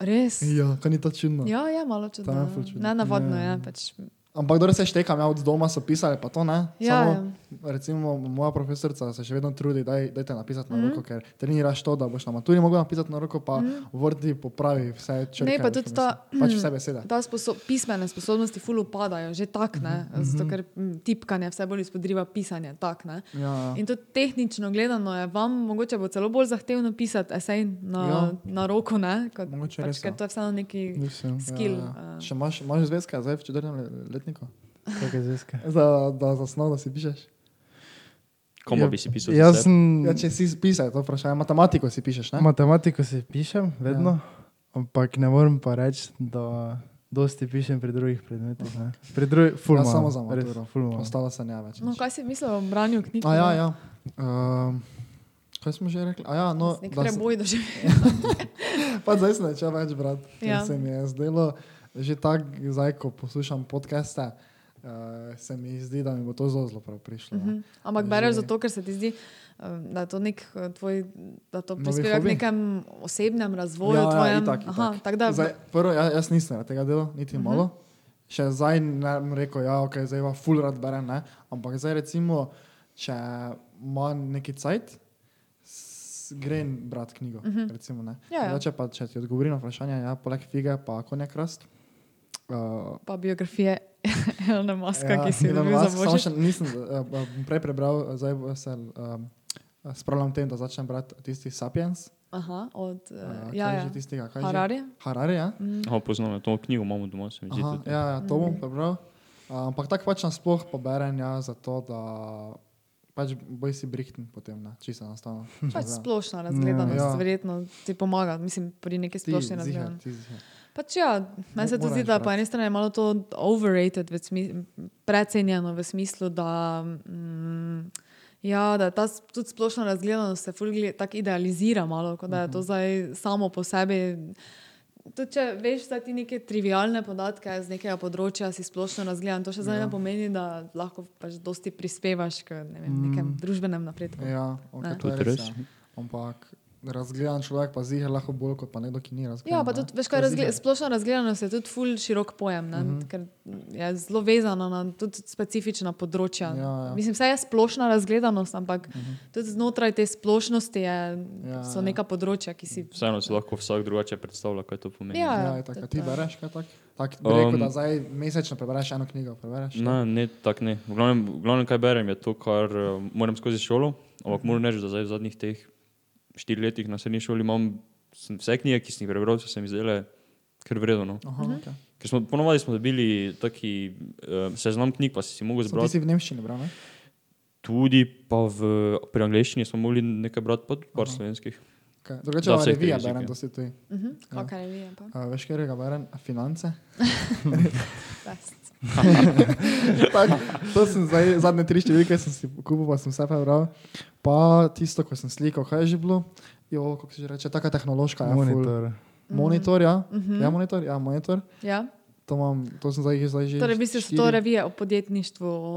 Res? Ja, kaj ni to čudno. Ja, je malo čudno. Je ja. Ne navadno Ja. je. Pač. Ampak, kdo se štekam, ja, od doma so pisali, pa to ne. Ja, Samo, recimo, moja profesorica se še vedno trudi, da dajte napisati na Mhm. roko, ker treniraš to, da boš na maturi mogel napisati na roko, pa v Wordi popravi vse črke. Ne, pa tudi ta-. Pač vse besede. Ta sposo pismene sposobnosti ful upadajo, že tak, ne, Mhm, zato ker mm, tipkanje vse bolj izpodriva pisanje. Tak, ne. Ja, In tudi tehnično gledano je vam mogoče bo celo bolj zahtevno pisati esej na, Ja. ja. na roko, ne, kot, Mogoče pač, res, ker ja. to je vseeno neki Mislim, skill. Ja, Ja, ja. Še imaš, imaš zvezke zdaj v četrtem le- zvezke. Za, da za snov, da si pišeš? Komu Ja, bi si pisal? Jaz sem Ja, če si pisal, to vprašanje. Matematiko si pišeš, ne? matematiko si pišem, vedno, Ja. ampak ne morem pa reči, da dosti pišem pri drugih predmetih. ne. Pri drugih, ful Ja, samo za maturo. ful malo. Ostalo se ne več. No, kaj si mislil o branju knjig? A ja, ja. Um, kaj smo že rekli? A ja, no, Nek da se- preboj doživel. Pa zdaj sem začel več brati. Ja. Se mi je zdelo, že tako, zdaj, ko poslušam podcaste, uh, se mi zdi, da mi bo to zelo zelo prav prišlo. Mhm. Uh Ampak bereš zato, ker se ti zdi, um, da je to nek eh, tvoj, da to prispeva k nekem osebnem razvoju. ja, tvojem, ja, itak, Aha, itak. tako da, Zdaj, prvo, ja, jaz nisem na tega dela, niti uh -huh. malo. Še zdaj ne bom rekel, da okay, zdaj pa full rad berem, ne? ampak zdaj recimo, če imam neki cajt, s- grem brati knjigo. Uh -huh. recimo, ne. Ja, ja. Zdaj, če pa če ti odgovorim na vprašanje, ja, poleg fige pa konjak rast. Uh, pa biografije Elona Muska, Ja, ki si jo Elon dobil za Musk, samo božič. še nisem uh, prej prebral, zdaj se um, spravljam tem, da začnem brati tisti Sapiens. Aha, od Uh, kaj ja, je ja. tistega, kaj je? Harari. Harari, ja. Aha, poznam, ja, to knjigo imamo doma, se mi zdi. Aha, tudi. ja, ja, to bom prebral. Uh, ampak tako pač nasploh poberem, ja, zato da pač boj si brihten potem, ne, čisto enostavno. Pač za- splošna razgledanost, Ja. ja. verjetno ti pomaga, mislim, pri neki Ti, splošni razgledanosti. Pač ja, meni se tudi zdi, da po eni strani je malo to overrated, precenjeno v smislu, da, mm, ja, da ta tudi splošna razgledanost se ful gle- tako idealizira malo, kot da je Mhm. to zdaj samo po sebi. Tudi če veš, da ti neke trivialne podatke z nekega področja si splošno razgledan, to še zdaj Ja. ne pomeni, da lahko pač dosti prispevaš k ne vem, nekem Mm. družbenem napredku. Ja, okay, Ne. to je res. Ja. Ampak razgledan človek pa ziher lahko bolj kot pa nekdo, ki ni razgledan. Ja, pa tudi, veš, kaj, je razgle, splošna razgledanost je tudi ful širok pojem, ne, uh Mhm. -huh. ker je zelo vezana na tudi specifična področja. Ja, ja. Mislim, vse je splošna razgledanost, ampak uh Mhm. -huh. tudi znotraj te splošnosti je, Ja, so ja. neka področja, ki si. Vseeno si lahko vsak drugače predstavlja, kaj to pomeni. Ja. Ja, je tako. A Ti bereš kaj tak? Tak bi rekel, Um, da zdaj mesečno prebereš eno knjigo. Prebereš, Ne, ne, tako ne. V glavnem, v glavnem, kaj berem, je to, kar uh, moram skozi šolo. Ampak moram reči, da zdaj v zadnjih teh štirih letih na srednji šoli imam sem vse knjige, ki sem jih prebral, so se mi zdele kar vredno. No. Aha, Mhm. okay. Ker smo ponovadi smo dobili taki uh, seznam knjig, pa si si mogel So ti zbrati. si v Nemščini bral, ne? Tudi pa v, pri angleščini smo mogli nekaj brati, pa tudi par Aha. slovenskih. Okay. Drugače Da, pa revija jezikov. berem, to si tu. Uh -huh. Kakšna je vija? pa? Uh, veš, kjer ga berem? Finance. Tak, to sem zdaj, zadnje tri številke sem si kupil, pa sem vse prebral. Pa tisto, ko sem slikal, kaj je že bilo? Jo, kako se že reče, taka tehnološka. Ja. Monitor. Monitor, ja. Mm. Ja, monitor, ja, monitor. Ja? To, mam, to sem zdaj, zdaj že. Torej, v bistvu so to revije o podjetništvu. O...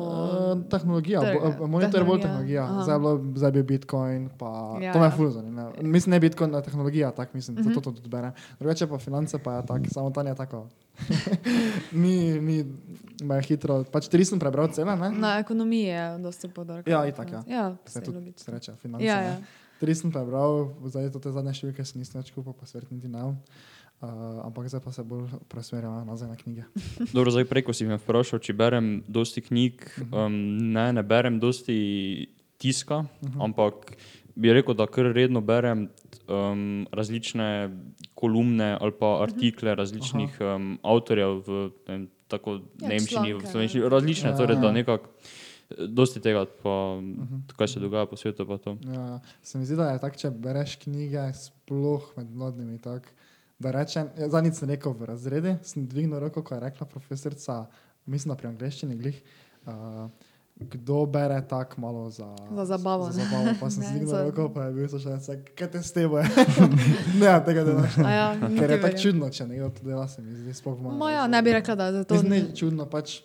Uh, tehnologija, Ter- bo, monitor je bolj tehnologija, aha. Zdaj, bilo, zdaj bil Bitcoin, pa Ja, to me ja. je ful zanimivo. Mislim, ne Bitcoin, tehnologija, tak mislim, mm. -hmm. zato to tudi berem. Drugače pa finance pa je tak, samo tam je tako. ni, ni, je hitro, pač tri sem prebral cele, ne? Na ekonomiji je dosti podarka. Ja, itak, ja. Ja, Se tudi reče, finance. Ja, ne. ja. Tri sem prebral, zdaj to te zadnje številke sem nisem več kupil, pa svet niti ne. Uh, ampak zdaj pa se bolj presmerjam nazaj na knjige. Dobro, zdaj preko si me vprašal, če berem dosti knjig. Um, ne, ne berem dosti tiska, uh -huh. ampak bi rekel, da kar redno berem um, različne kolumne ali pa artikle različnih um, avtorjev v ne vem, tako Ja, nemščini, v slovenščini, različne, Ja, torej da ja. nekako. Dosti tega, pa, kaj se dogaja po svetu. Pa to. Ja, se mi zdi, da je tako, če bereš knjige, sploh med mladimi. Tak, da rečem, ja, zadnjič sem rekel v razredu, sem dvignil roko, ko je rekla profesorica, mislim, da pri angleščini glih, uh, kdo bere tako malo za, Za zabavo, Za ne. zabavo. Pa sem Ne, se zdignil za- roko, pa je bil še en, kaj te s tebe. ne, tega delaš. A Ja, Ker je tako verjamem. čudno, če nekdo to dela, se mi zdi sploh malo. Ma ja, ne bi rekla, da je to. Ni čudno, pač.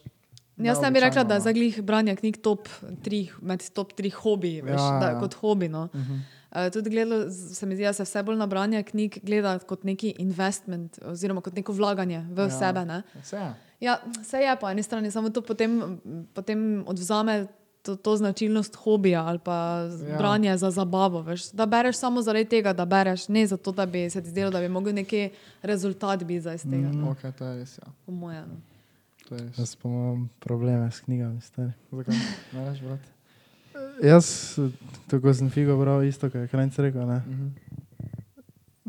Jaz ne bi rekla, da je neobičajno, za glih branje knjig top 3, med top 3 hobiji, veš, Ja, da, ja. kot hobi. No. Uh -huh. Uh, tudi gledalo, se mi zdi, da se vse bolj na branje knjig gleda kot neki investment oziroma kot neko vlaganje v Ja. sebe. Ne. Vse je. Ja, vse je po eni strani, samo to potem, potem odvzame to, to značilnost hobija ali pa Ja. branje za zabavo. Veš. Da bereš samo zaradi tega, da bereš, ne zato, da bi se ti zdelo, da bi mogel neki rezultat za iz tega. Mm. Ok, to je res. Ja. Po mojem. no. To je res. Jaz pa imam probleme s knjigami. Stari. Zakaj? Ne veš, brat? Jaz, tako sem figo bral, isto, kot je Krajnc rekel. Ne? Mhm.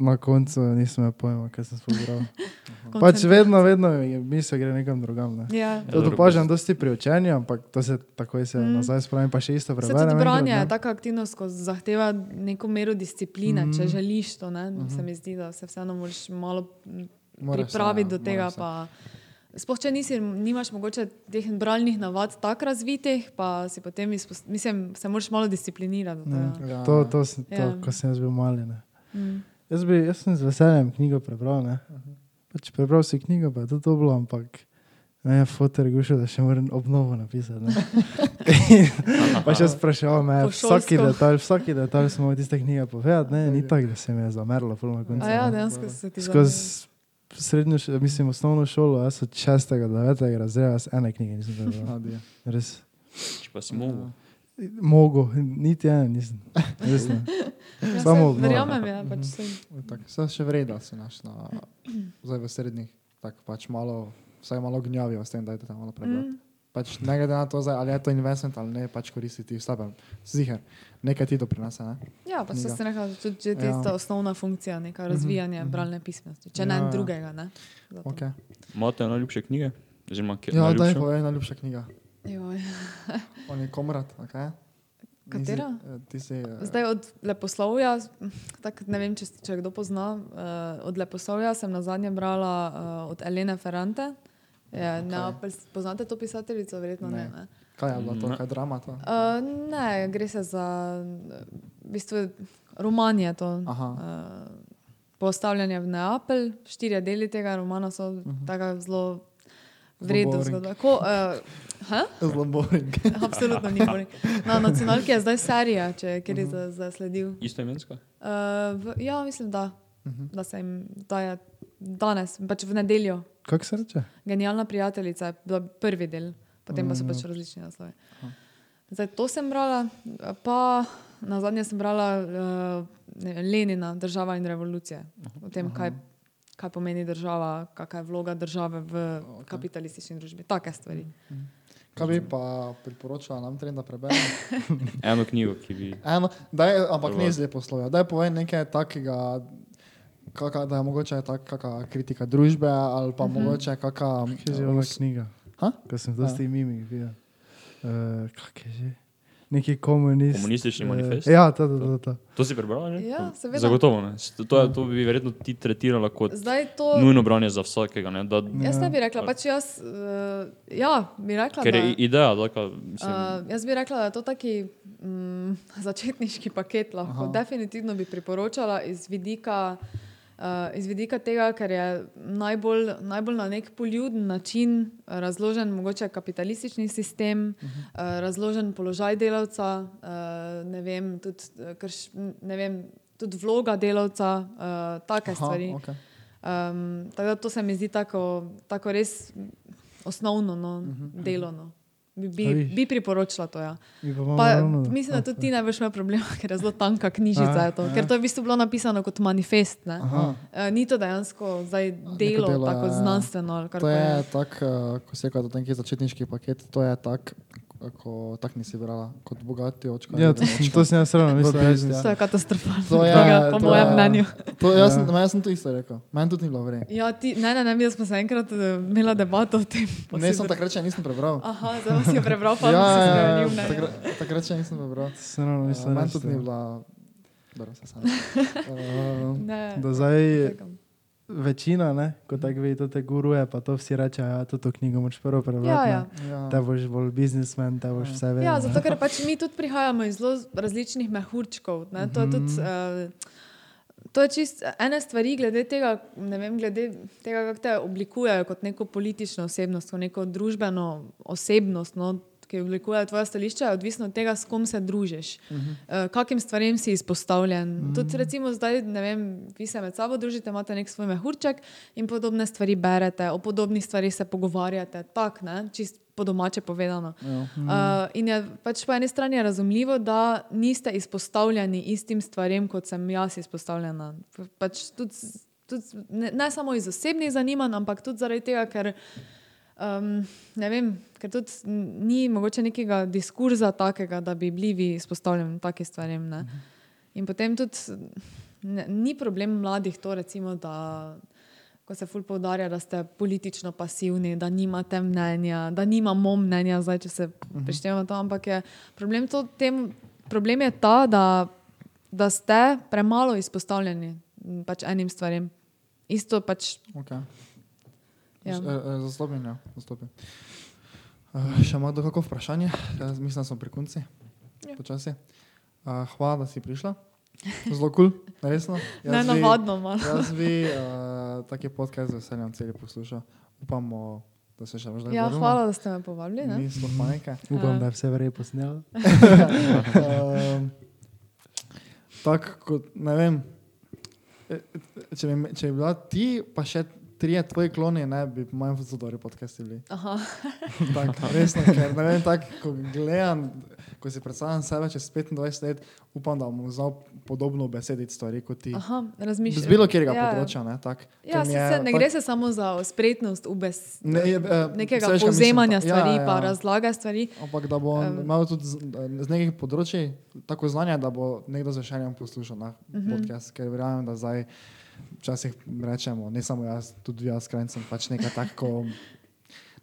Na koncu nisem imel pojma, kaj sem sploh bral. pač vedno, vedno je misel gre nekam drugam. Ne? Ja. To dobro, opažam dosti pri učenju, ampak to se takoj se mm. nazaj spravim, pa še isto Se preberem. tudi branje je taka aktivnost, ko zahteva neko mero discipline, mm. če želiš to. Ne? Mhm. Se mi zdi, da se vseeno moraš malo se, pripraviti ja, do tega. moraš se. Pa, sploh če nisi, nimaš mogoče teh bralnih navad tako razvitih, pa si potem izpost, mislim, se moraš malo disciplinirati. tega. Ja. To, to, sem- to Ja. ko sem jaz bil mali. Ne. Mm. Jaz, bi, jaz sem z veseljem knjigo prebral. Ne. Pač prebral si knjigo, pa je to to bilo, ampak ne, fotor je gušil, da še moram obnovo napisati. ne. pa še spraševal me, vsaki detalj, vsaki detalj smo mogli tiste knjige povedati, ne, ni tako, da se mi je zamerilo, pol na koncu. Ja, dejansko se ti Skozi srednjo, še- mislim, osnovno šolo, jaz od 6. do 9. razreda, jaz ene knjige nisem prebral. Adijo. Res. Če pa si mogel. Mogo, niti ene nisem. Res ne. Ja, Samo saj obnova. Verjamem, ja, pač saj, Tako, Vse še vreda si naš na, zdaj v srednjih. Tako pač malo, vsaj malo gnjavijo s tem, da je to tam malo prebrati. mm, Pač ne glede na to, zdaj, ali je to investment ali ne, pač koristiti v sebe. Ziger, nekaj ti to prinese. Ne? ja, Knjiga. se rekla, tudi že Ja. tista osnovna funkcija, neka razvijanje mhm. bralne pismenosti, če Ja, ne ja. drugega. Ne? Zato. Okay. Imate najljubše knjige? Oziroma, kje Ja, daj najljubšo? povej, najljubša knjiga. On je komrad, okay? Katera? Nisi, eh, si, eh, Zdaj od leposlovja, tak, ne vem, če, če kdo pozna, uh, od leposlovja sem na zadnje brala uh, od Elene Ferrante. Je, Neapelj, poznate to pisateljico? Verjetno ne. Ne. ne. Kaj je bilo to, Ne. kaj je drama to? Uh, ne, gre se za v bistvu, roman je to. Aha. Uh, postavljanje v Neapelj, štirje deli tega romana so uh Mhm. -huh. zelo vredni. boring. zgodba. Ko, uh, ha? Zelo boring. Absolutno ni boring. Na nacionalki je zdaj serija, če kjer je Mhm. za- zasledil. Isto imensko? Uh, v, ja, mislim, da, Mhm. da se jim daje danes, pač v nedeljo. Kako se reče? Genialna prijateljica je bila prvi del, potem pa so Mm. pač različni naslovi. Zdaj to sem brala, pa na zadnje sem brala uh, vem, Lenina, država in revolucija. O tem, kaj, kaj pomeni država, kakšna je vloga države v okay. kapitalistični družbi. Take stvari. Kaj bi pa priporočala nam, trem, da preberemo? Eno knjigo, ki bi. Eno, daj, ampak ne zle poslovja. Daj povej nekaj takega, kaka, da je mogoče taka kritika družbe ali pa mogoče kaka... Kje je že ona knjiga? Ha? Ko sem dosti mimik videl. Uh, kak je že? Neki komunist. Komunistični eh, manifest? Ja, to, to, to. to. To si prebrala? že? Ja, seveda. Zagotovo ne. To, je, to bi verjetno ti tretirala kot Zdaj to. nujno branje za vsakega. Ne? Da, Jaz ne bi rekla, pač jaz, uh, ja, bi rekla, ker da, je i- ideja, taka, mislim, uh, jaz bi rekla, da je to taki mm, začetniški paket. Lahko. Definitivno bi priporočala iz vidika, uh, iz vidika tega, ker je najbolj, najbolj na nek poljuden način razložen mogoče kapitalistični sistem, uh, razložen položaj delavca, uh, ne vem, tudi, eh, krš, ne vem, tudi vloga delavca, uh, take stvari. okay. Um, tako da to se mi zdi tako, tako res osnovno no, uh -huh. delo. No. Bi, A bi, bi priporočila to. Ja. Mi pa Pa, ravno- mislim, da tudi ti ne boš imel problema, ker je zelo tanka knjižica. Aha, je To, ker to je v bistvu bilo napisano kot manifest. Uh, ni to dejansko zdaj delo, delo, tako ja, ja. znanstveno. To karkoli. je tak, eh, ko si rekel, da je neki začetniški paket, to je tak, ko tak nisi brala, kot bogati očka. Ja, to, sem- to sem jaz ravno mislil. Ja. To je katastrofalno, To je- knjiga, po to mojem je- mnenju. To, jaz, sem, jaz sem to isto rekel, meni tudi ni bilo vredno. Ja, ti, ne, ne, ne, mi smo se enkrat uh, imeli debato o tem. Ne, sem takrat še nisem prebral. Aha, zdaj si je prebral, pa ja, si ja, ja, spremenil. mnenje. takrat, takrat še nisem prebral. Sem ravno mislil. meni tudi ja. ni bila, dobro se sam. Uh, Ne, Da zdaj čakam. Večina, ne, ko tako vidi, te guruje, pa to vsi rečejo, ja, to, to knjigo moč prvo prebrati. Ja, ne. ja. Ja. Te boš bolj biznismen, te boš vse vedel. Ja, zato ker pač mi tudi prihajamo iz zelo različnih mehurčkov. Ne? To je tudi. Uh, To je čist ena stvar, glede tega, vem, glede tega, kako te oblikujejo kot neko politično osebnost, kot neko družbeno osebnost, no, ki oblikuje tvoje stališče, je odvisno od tega, s kom se družiš, uh -huh. uh, kakim stvarem si izpostavljen. Uh -huh. Tudi, recimo, zdaj, ne vem, vi se med sabo družite, imate nek svoj mehurček in podobne stvari berete, o podobnih stvarih se pogovarjate, tako, ne, čist po domače povedano. Ja. Uh, in je pač po eni strani razumljivo, da niste izpostavljeni istim stvarem, kot sem jaz izpostavljena. Pa- Pač tudi, tudi, ne, ne samo iz osebnih zanimanj, ampak tudi zaradi tega, ker. Um, ne vem, ker tudi ni mogoče nekega diskurza takega, da bi bili vi izpostavljeni takim stvarem. Ne? In potem tudi ne, ni problem mladih to, recimo, da ko se ful poudarja, da ste politično pasivni, da nimate mnenja, da nimamo mnenja, zdaj, če se prištevamo to, ampak je problem, to, tem, problem je ta, da, da ste premalo izpostavljeni pač enim stvarem. Isto pač. Okay. Ja. Ja. Zastopim, ja. Zastopim. Uh, še ima kdo kako vprašanje? Jaz mislim, da smo pri konci. Ja. Počasi. Uh, hvala, da si prišla. Zelo kul, cool, resno. Ne navadno malo. Jaz bi uh, taki podcast z veseljem celi poslušal. Upamo, da se še več Ja, hvala, da ste me povabili. Ne? Mi smo pa nekaj. Upam, da je vse verjetno posnelo. Um, Tako kot, ne vem, e, če bi, če bi bila ti, pa še trije tvoji kloni, ne bi mojem zelo dobri podcasti bili. Tak, resno, ker ne vem, tako, ko gledam, ko si predstavljam sebe čez 25 let, upam, da bom znal podobno besediti stvari kot ti. Aha, razmišljam. Z bilo katerega ja, področja, ne, tak, Ja, se, je se, ne tak- gre se samo za spretnost ubes, Ne, je, eh, nekega veš, kaj mislim, povzemanja pa- ja, stvari, ja, pa ja. razlage stvari. Ampak da bo um, imel tudi z, z nekih področji tako znanja, da bo nekdo z veseljem poslušal na uh Mhm. -huh. podcast, ker verjamem, da zdaj včasih rečemo, ne samo jaz, tudi jaz, krajcem pač nekaj tako.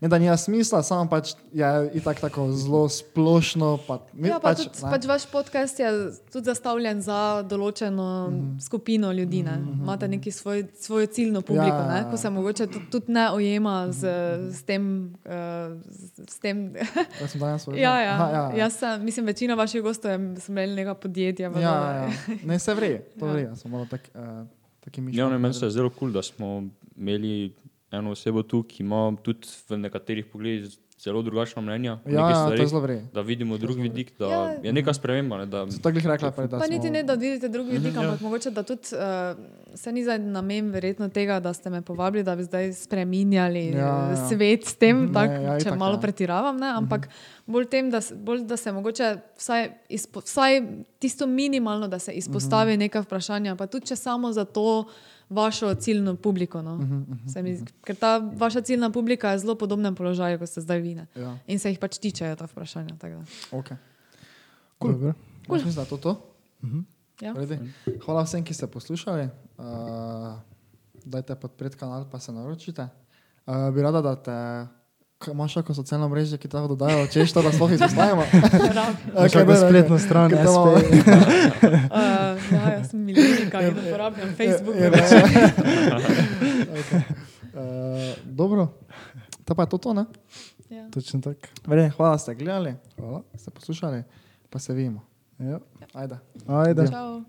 Ne, da nima smisla, samo pač je itak tako zelo splošno. Pa, Ja, pa pač, tudi, pač vaš podcast je tudi zastavljen za določeno mm. -hmm. skupino ljudi. Ne? Imate neki svoj, svojo ciljno publiko, Ja, ja, ja, ja. ko se mogoče tudi, tudi ne ujema z, s tem. Uh, s, tem Jaz sem danes povedal. ja, ja. Aha, ja, ja. Jaz sem, mislim, večina vaših gostov je smo imeli neka podjetja. Ja, ja, ja. Ne, se vre, to Ja. vre, sem malo tak, uh, taki mišljen. Ja, ne, meni se je zelo kul, cool, da smo imeli eno osebo tu, ki ima tudi v nekaterih pogledih zelo drugačna mnenja. Ja, ja, to stvareh, zelo vre. Da vidimo drug vidik, da Ja. je neka sprememba. Ne, da, So tako rekla, prej, da Pa smo, niti ne, da vidite drugi vidik, Mhm, ja. ampak mogoče, da tudi uh, se ni zdaj namen verjetno tega, da ste me povabili, da bi zdaj spreminjali Ja, ja, ja. svet s tem, Ne, tak, ja, če itak, malo ja. pretiravam, ne, ampak bolj tem, da, bolj, da se mogoče vsaj, izpo, vsaj tisto minimalno, da se izpostavi neka vprašanja, pa tudi če samo za to vašo ciljno publiko. No. Se mi zdi- Ker ta vaša ciljna publika je v zelo podobnem položaju, kot ste zdaj vi. ne. Ja, In se jih pač tičejo ta vprašanja. okay. Cool. Jaz mislim, da je to to. Ja. Redi. Hvala vsem, ki ste poslušali. Uh, dajte podpreti kanal, pa se naročite. Uh, bi rada, da te. Kaj imaš kako socialno mrežo, ki tako dodajo, češ to, da sploh izpostavimo? Kaj ne, ne, ne. spletno stran, Uh, ja, jaz sem milijonika in uporabljam Facebook. Je- je- okay. uh, dobro, to pa je to, to ne? Ja. Točno tako. Verjetno, hvala, ste gledali, Hvala. ste poslušali, pa se vidimo. Ja. Ajde. Ajde. Čau.